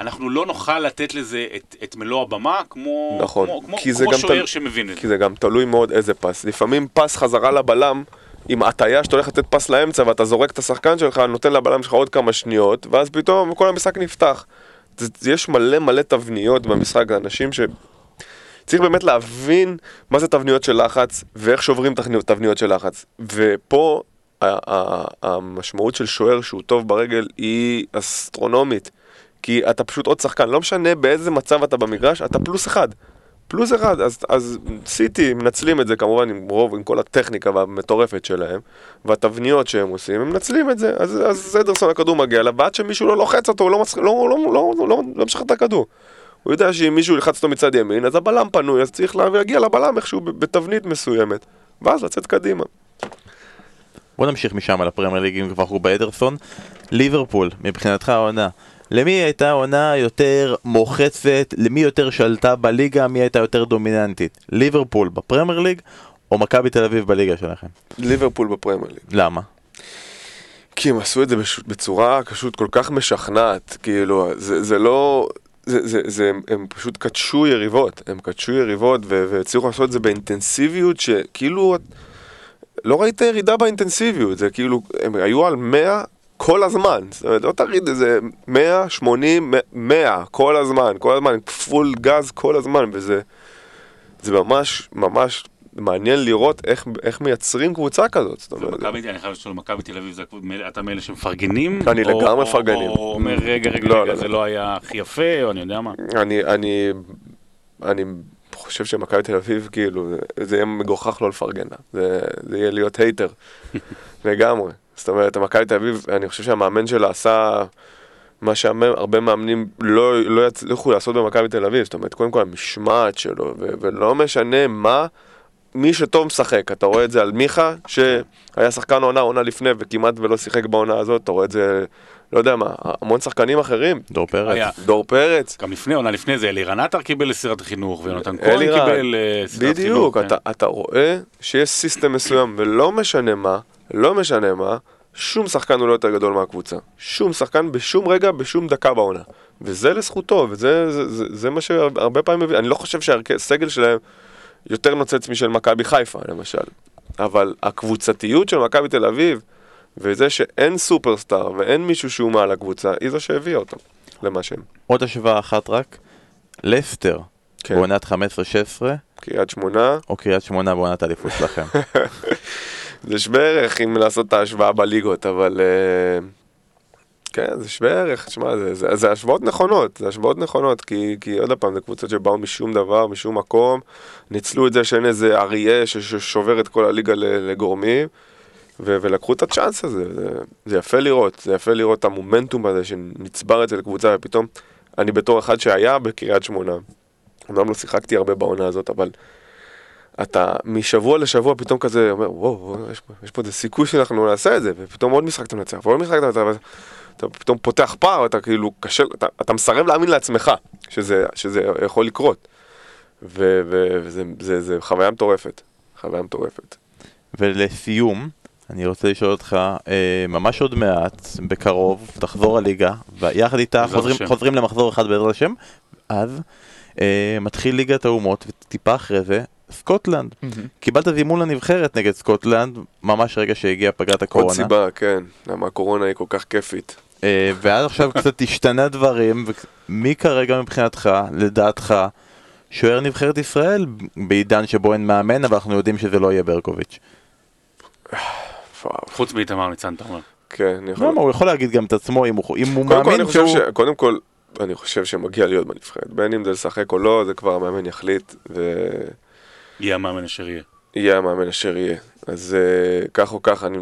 Speaker 2: אנחנו לא נוכל לתת לזה את, את מלוא הבמה כמו,
Speaker 3: נכון,
Speaker 2: כמו, כמו,
Speaker 3: זה
Speaker 2: כמו שוער
Speaker 3: תל-
Speaker 2: שמבין את
Speaker 3: כי
Speaker 2: זה.
Speaker 3: זה גם תלוי מאוד איזה פס. לפעמים פס חזרה לבלם, עם הטיה שאתה הולך לתת פס לאמצע ואתה זורק את השחקן שלך, נותן לבלם שלך עוד כמה שניות, ואז פתאום כל המשחק נפתח. זה, זה, יש מלא מלא תבניות במשחק, זה אנשים ש... צריך באמת להבין מה זה תבניות של לחץ, ואיך שוברים תבניות של לחץ. ופה המשמעות של שוער שהוא טוב ברגל היא אסטרונומית. כי אתה פשוט עוד שחקן, לא משנה באיזה מצב אתה במגרש, אתה פלוס אחד. פלוס אחד, אז, אז סיטי מנצלים את זה כמובן עם רוב, עם כל הטכניקה המטורפת שלהם, והתבניות שהם עושים, הם מנצלים את זה, אז, אז אדרסון הכדור מגיע אליו, ועד שמישהו לא לוחץ אותו, הוא. לא, לא, לא, לא, לא, לא, לא משחרר את הכדור. הוא יודע שאם מישהו ילחץ אותו מצד ימין, אז הבלם פנוי, אז צריך להגיע לבלם איכשהו בתבנית מסוימת, ואז לצאת קדימה.
Speaker 1: בוא נמשיך משם לפרמייר ליג אם כבר אנחנו באדרסון. ליברפול, מבחינתך העונה. למי הייתה עונה יותר מוחצת, למי יותר שלטה בליגה, מי הייתה יותר דומיננטית? ליברפול בפרמייר ליג או מכבי תל אביב בליגה שלכם?
Speaker 3: ליברפול בפרמייר ליג.
Speaker 1: למה?
Speaker 3: כי הם עשו את זה. בצורה פשוט כל כך משכנעת, כאילו, זה, זה לא... זה, זה, זה, הם, פשוט קדשו יריבות, הם קדשו יריבות והצליחו לעשות את זה באינטנסיביות שכאילו, לא ראית ירידה באינטנסיביות, זה כאילו, הם היו על 100 כל הזמן, זאת אומרת, לא תריד איזה 100, 80, 100 כל הזמן, כל הזמן, פול גז כל הזמן, וזה זה ממש, ממש מעניין לראות איך, איך מייצרים קבוצה כזאת, זאת אומרת,
Speaker 2: מכבי, אני חייב לשאול, מכבי תל אביב, אתה מאלה שמפרגנים?
Speaker 3: אני לגמרי מפרגנים.
Speaker 2: או אומר, רגע, רגע,
Speaker 3: לא,
Speaker 2: רגע,
Speaker 3: לא,
Speaker 2: זה
Speaker 3: לא.
Speaker 2: לא היה הכי יפה, או אני יודע מה.
Speaker 3: אני, אני, אני חושב שמכבי תל אביב, כאילו, זה- זה יהיה מגוחך לא לפרגן לה. זה, זה יהיה להיות הייטר, [LAUGHS] לגמרי. זאת אומרת, מכבי תל אביב, אני חושב שהמאמן שלה עשה מה שהרבה מאמנים לא, לא יצליחו לעשות במכבי תל אביב. זאת אומרת, קודם כל המשמעת שלו, ו- ולא משנה מה, מי שטוב משחק. אתה רואה את זה על מיכה, שהיה שחקן עונה, עונה לפני, וכמעט ולא שיחק בעונה הזאת. אתה רואה את זה, לא יודע מה, המון שחקנים אחרים.
Speaker 1: דור פרץ?
Speaker 2: היה.
Speaker 3: דור פרץ.
Speaker 2: גם לפני, עונה לפני זה, אלירן עטר קיבל לסירת החינוך, ויונתן כהן קיבל אה, סירת חינוך.
Speaker 3: בדיוק,
Speaker 2: כן.
Speaker 3: אתה, אתה רואה שיש סיסטם מסוים, ולא משנה מה, לא משנה מה, שום שחקן הוא לא יותר גדול מהקבוצה. שום שחקן בשום רגע, בשום דקה בעונה. וזה לזכותו, וזה זה, זה, זה מה שהרבה פעמים מביא, אני לא חושב שהסגל שלהם יותר נוצץ משל מכבי חיפה, למשל. אבל הקבוצתיות של מכבי תל אביב, וזה שאין סופרסטאר ואין מישהו שהוא מעל הקבוצה, היא זו שהביאה אותם למה שהם.
Speaker 1: עוד השוואה אחת רק. לסטר,
Speaker 3: כן.
Speaker 1: בעונת 15-16,
Speaker 3: קריית שמונה,
Speaker 1: או קריית שמונה בעונת האליפות שלכם. [LAUGHS]
Speaker 3: זה שווה ערך אם לעשות את ההשוואה בליגות, אבל... אה, כן, זה שווה ערך, תשמע, זה, זה, זה השוואות נכונות, זה השוואות נכונות, כי, כי עוד פעם, זה קבוצות שבאו משום דבר, משום מקום, ניצלו את זה שאין איזה אריה ששובר את כל הליגה לגורמים, ו- ולקחו את הצ'אנס הזה, זה, זה יפה לראות, זה יפה לראות את המומנטום הזה שנצבר אצל קבוצה, ופתאום, אני בתור אחד שהיה בקריית שמונה, אמנם לא שיחקתי הרבה בעונה הזאת, אבל אתה משבוע לשבוע פתאום כזה אומר, וואו, יש, יש פה איזה סיכוי שאנחנו נעשה את זה, ופתאום עוד משחק אתה מנצח, ועוד משחק אתה מנצח, אתה פתאום פותח פער, אתה כאילו קשה, אתה, אתה מסרב להאמין לעצמך שזה, שזה יכול לקרות. ו- ו- וזה זה, זה חוויה מטורפת, חוויה מטורפת.
Speaker 1: ולסיום, אני רוצה לשאול אותך, אה, ממש עוד מעט, בקרוב, תחזור הליגה, ויחד איתה חוזרים,
Speaker 2: השם.
Speaker 1: חוזרים למחזור אחד בעזרת השם, אז אה, מתחיל ליגת האומות, וטיפה אחרי זה, סקוטלנד. קיבלת זימון לנבחרת נגד סקוטלנד, ממש רגע שהגיעה פגרת
Speaker 3: עוד
Speaker 1: הקורונה.
Speaker 3: סיבה, כן, למה הקורונה היא כל כך כיפית.
Speaker 1: אה, ועד עכשיו [LAUGHS] קצת השתנה דברים, ומי כרגע מבחינתך, לדעתך, שוער נבחרת ישראל בעידן שבו אין מאמן, אבל אנחנו יודעים שזה לא יהיה ברקוביץ'.
Speaker 2: חוץ מאיתמר ניצן, אתה אומר.
Speaker 3: כן, אני יכול...
Speaker 1: למה? הוא יכול להגיד גם את עצמו אם הוא, אם מאמין
Speaker 3: חושב
Speaker 1: שהוא...
Speaker 3: ש... קודם כל, אני חושב שמגיע להיות בנבחרת. בין אם זה לשחק או לא, זה כבר המאמן יחליט, ויהיה
Speaker 2: יהיה המאמן אשר יהיה.
Speaker 3: המאמן אשר יהיה. אז uh, כך או כך, אני,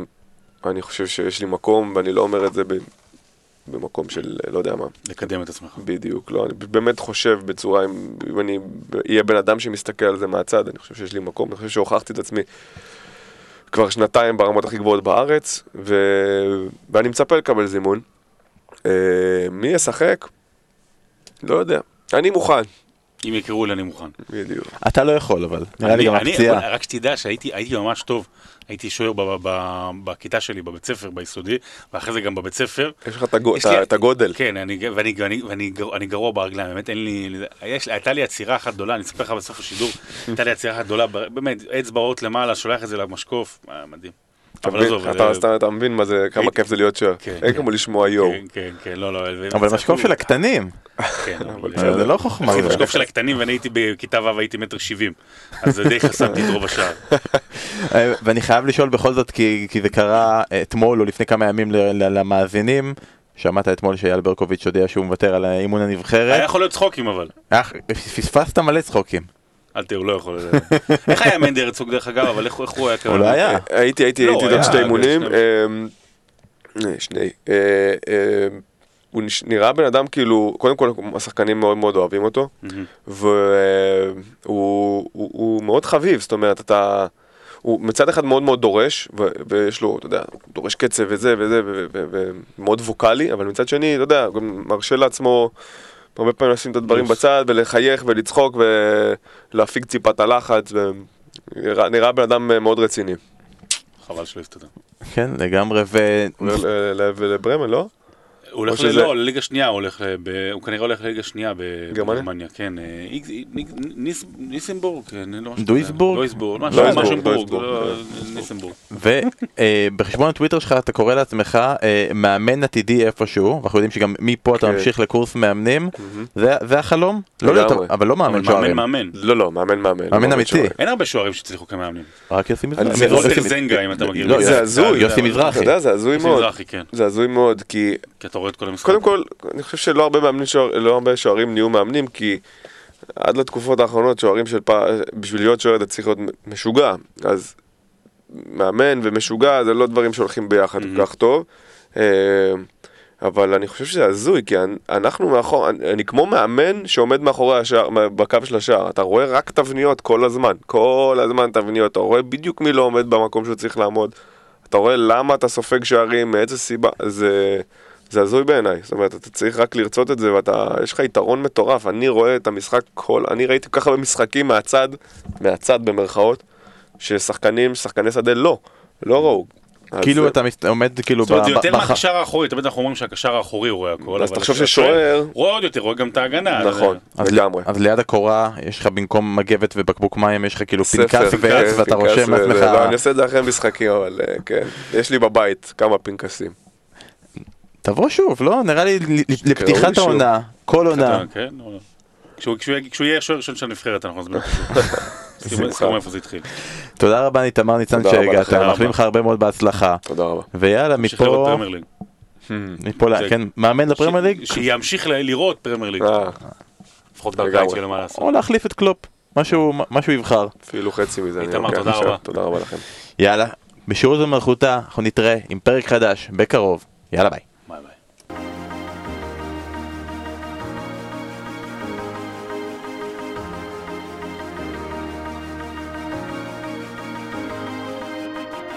Speaker 3: אני חושב שיש לי מקום, ואני לא אומר את זה ב, במקום של לא יודע מה,
Speaker 2: לקדם את עצמך.
Speaker 3: בדיוק. לא, אני באמת חושב בצורה, אם, אם אני אהיה בן אדם שמסתכל על זה מהצד, אני חושב שיש לי מקום, אני חושב שהוכחתי את עצמי. כבר שנתיים ברמות הכי גבוהות בארץ, ו... ואני מצפה לקבל זימון. Uh, מי ישחק? לא יודע. אני מוכן.
Speaker 2: אם יקראו לי אני מוכן.
Speaker 3: בדיוק.
Speaker 1: אתה לא יכול אבל, נראה לי גם הפציעה.
Speaker 2: רק שתדע שהייתי הייתי ממש טוב. הייתי שוער בכיתה שלי בבית ספר ביסודי, ואחרי זה גם בבית ספר.
Speaker 3: יש לך את הגודל.
Speaker 2: כן, אני, ואני, ואני, ואני, גר- אני גרוע ברגליים, באמת אין לי, יש, הייתה לי עצירה אחת גדולה, אני אספר לך בסוף השידור, הייתה לי עצירה אחת גדולה, באמת, אצבעות למעלה, שולח את זה למשקוף, אה, מדהים.
Speaker 3: אתה
Speaker 2: אבל
Speaker 3: מבין?
Speaker 2: עזוב,
Speaker 3: אתה-
Speaker 2: זה-
Speaker 3: אתה- מבין מה זה, כמה
Speaker 2: כן.
Speaker 3: כיף זה להיות שוער.
Speaker 2: כן,
Speaker 3: אין
Speaker 2: כן.
Speaker 3: כמו לשמוע יואו.
Speaker 2: כן, כן, כן, לא, לא.
Speaker 1: אבל משקוף של הקטנים,
Speaker 2: כן, אבל...
Speaker 1: זה לא חוכמה.
Speaker 2: אחי,
Speaker 1: זה.
Speaker 2: משקוף של הקטנים, ואני הייתי בכיתה ו' הייתי מטר שבעים. אז זה די חסמתי את רוב השער.
Speaker 1: אה, ואני חייב לשאול בכל זאת, כי, כי זה קרה אה, אתמול או לפני כמה ימים ל- ל- למאזינים. שמעת אתמול שאייל ברקוביץ' הודיע שהוא מוותר על אימון
Speaker 2: היה
Speaker 1: הנבחרת.
Speaker 2: יכול להיות צחוקים אבל.
Speaker 1: אה, פספסת מלא צחוקים.
Speaker 2: אל תראו, לא יכול. [LAUGHS] איך היה מנדי הרצוג דרך אגב, אבל איך הוא היה
Speaker 1: הוא לא היה.
Speaker 3: הייתי, הייתי,
Speaker 2: לא,
Speaker 3: הייתי עוד שתי אימונים.
Speaker 2: שני-
Speaker 3: אמ, אה, שני. אה, אה, הוא נראה בן אדם כאילו, קודם כל השחקנים מאוד מאוד אוהבים אותו. והוא הוא- הוא מאוד חביב, זאת אומרת, אתה... הוא מצד אחד מאוד מאוד דורש, ו- ויש לו, אתה יודע, הוא דורש קצב וזה וזה, ומאוד ווקאלי, אבל מצד שני, אתה יודע, גם מרשה לעצמו הרבה פעמים לשים את הדברים. בצד, ולחייך ולצחוק ולהפיג ציפת את הלחץ, ונראה נראה בן אדם מאוד רציני.
Speaker 2: חבל שלא הסתדר.
Speaker 1: כן, לגמרי, ו...
Speaker 3: לברמן, לא?
Speaker 2: הוא הולך
Speaker 3: שזה-
Speaker 2: לא, לליגה שנייה, הוא הולך ל- ב- הוא כנראה הולך לליגה שנייה? בגרמניה, כן. אה, ניסנבורג, כן, לא
Speaker 1: דויסבורג?
Speaker 2: משהו. לא, ניסנבורג.
Speaker 1: ובחשבון הטוויטר שלך אתה קורא לעצמך אה, מאמן עתידי איפשהו, ואנחנו יודעים שגם מפה אתה
Speaker 3: כן.
Speaker 1: ממשיך לקורס מאמנים, זה זה החלום? לא להיות. אבל לא מאמן
Speaker 2: אבל מאמן
Speaker 1: שוערים,
Speaker 2: מאמן.
Speaker 3: לא, לא, מאמן מאמן.
Speaker 1: מאמן אמיתי.
Speaker 2: אין הרבה שוערים שהצליחו כמאמנים.
Speaker 1: רק יוסי מזרחי.
Speaker 3: זה- הזוי.
Speaker 1: יוסי מזרחי.
Speaker 3: אתה יודע, זה הזוי
Speaker 2: יוסי
Speaker 3: מאוד.
Speaker 2: מזרחי, כן.
Speaker 3: זה הזוי מאוד, כי
Speaker 2: כי אתה רואה את כל המשחק.
Speaker 3: קודם כל, אני חושב שלא הרבה מאמנים, שוער- לא הרבה שוערים נהיו מאמנים, כי עד לתקופות האחרונות שוערים של פעם, בשביל להיות שוער אתה צריך להיות משוגע. אז מאמן ומשוגע זה לא דברים שהולכים ביחד
Speaker 2: Mhm.
Speaker 3: כל כך טוב. אה, אבל אני חושב שזה הזוי, כי אנ- אנחנו מאחור, אני, אני כמו מאמן שעומד מאחורי השער, בקו של השער, אתה רואה רק תבניות כל הזמן, כל הזמן תבניות, אתה רואה בדיוק מי לא עומד במקום שהוא צריך לעמוד, אתה רואה למה אתה סופג שערים, מאיזה סיבה, זה, זה הזוי בעיניי, זאת אומרת, אתה צריך רק לרצות את זה ואתה, יש לך יתרון מטורף, אני רואה את המשחק כל, אני ראיתי כל כך הרבה משחקים מהצד, מהצד במרכאות, ששחקנים, שחקני שדה לא, לא ראו.
Speaker 1: כאילו
Speaker 3: זה-
Speaker 1: אתה עומד כאילו
Speaker 2: זאת אומרת, זה
Speaker 1: ב-
Speaker 2: יותר מהקשר האחורי, תמיד אנחנו אומרים שהקשר האחורי רואה הכל.
Speaker 3: אז
Speaker 2: אבל
Speaker 3: תחשוב ששוער,
Speaker 2: רואה עוד יותר, רואה גם את ההגנה.
Speaker 3: נכון, לגמרי.
Speaker 1: אז ליד הקורה יש לך במקום מגבת ובקבוק מים יש לך כאילו פנקס
Speaker 3: כן,
Speaker 1: ועץ ואתה רושם לעצמך
Speaker 3: לא, אני עושה את זה אחרי משחקים, אבל אה, כן. יש לי בבית כמה פנקסים.
Speaker 1: תבוא שוב לא נראה לי לפתיחת. העונה כל עונה
Speaker 2: כן. כשהוא- יהיה- השוער הראשון של הנבחרת, אנחנו נזמין אותו [LAUGHS] מאיפה זה התחיל.
Speaker 1: תודה רבה איתמר ניצן שהגעת. מאחלים לך הרבה מאוד בהצלחה
Speaker 3: תודה רבה.
Speaker 1: ויאללה מפה
Speaker 2: ליג.
Speaker 1: מפה כן מאמן לפרמייר ליג
Speaker 2: שימשיך לראות פרמייר ליג.
Speaker 3: אה,
Speaker 2: לפחות בקיץ
Speaker 3: לגמרי.
Speaker 2: שיהיה לו מה לעשות.
Speaker 1: או להחליף את קלופ משהו משהו יבחר
Speaker 3: אפילו חצי מזה.
Speaker 2: איתמר,
Speaker 3: לוקח
Speaker 2: תודה. רבה.
Speaker 3: תודה רבה לכם.
Speaker 1: יאללה בשירות ומלכותה אנחנו נתראה עם פרק חדש בקרוב יאללה ביי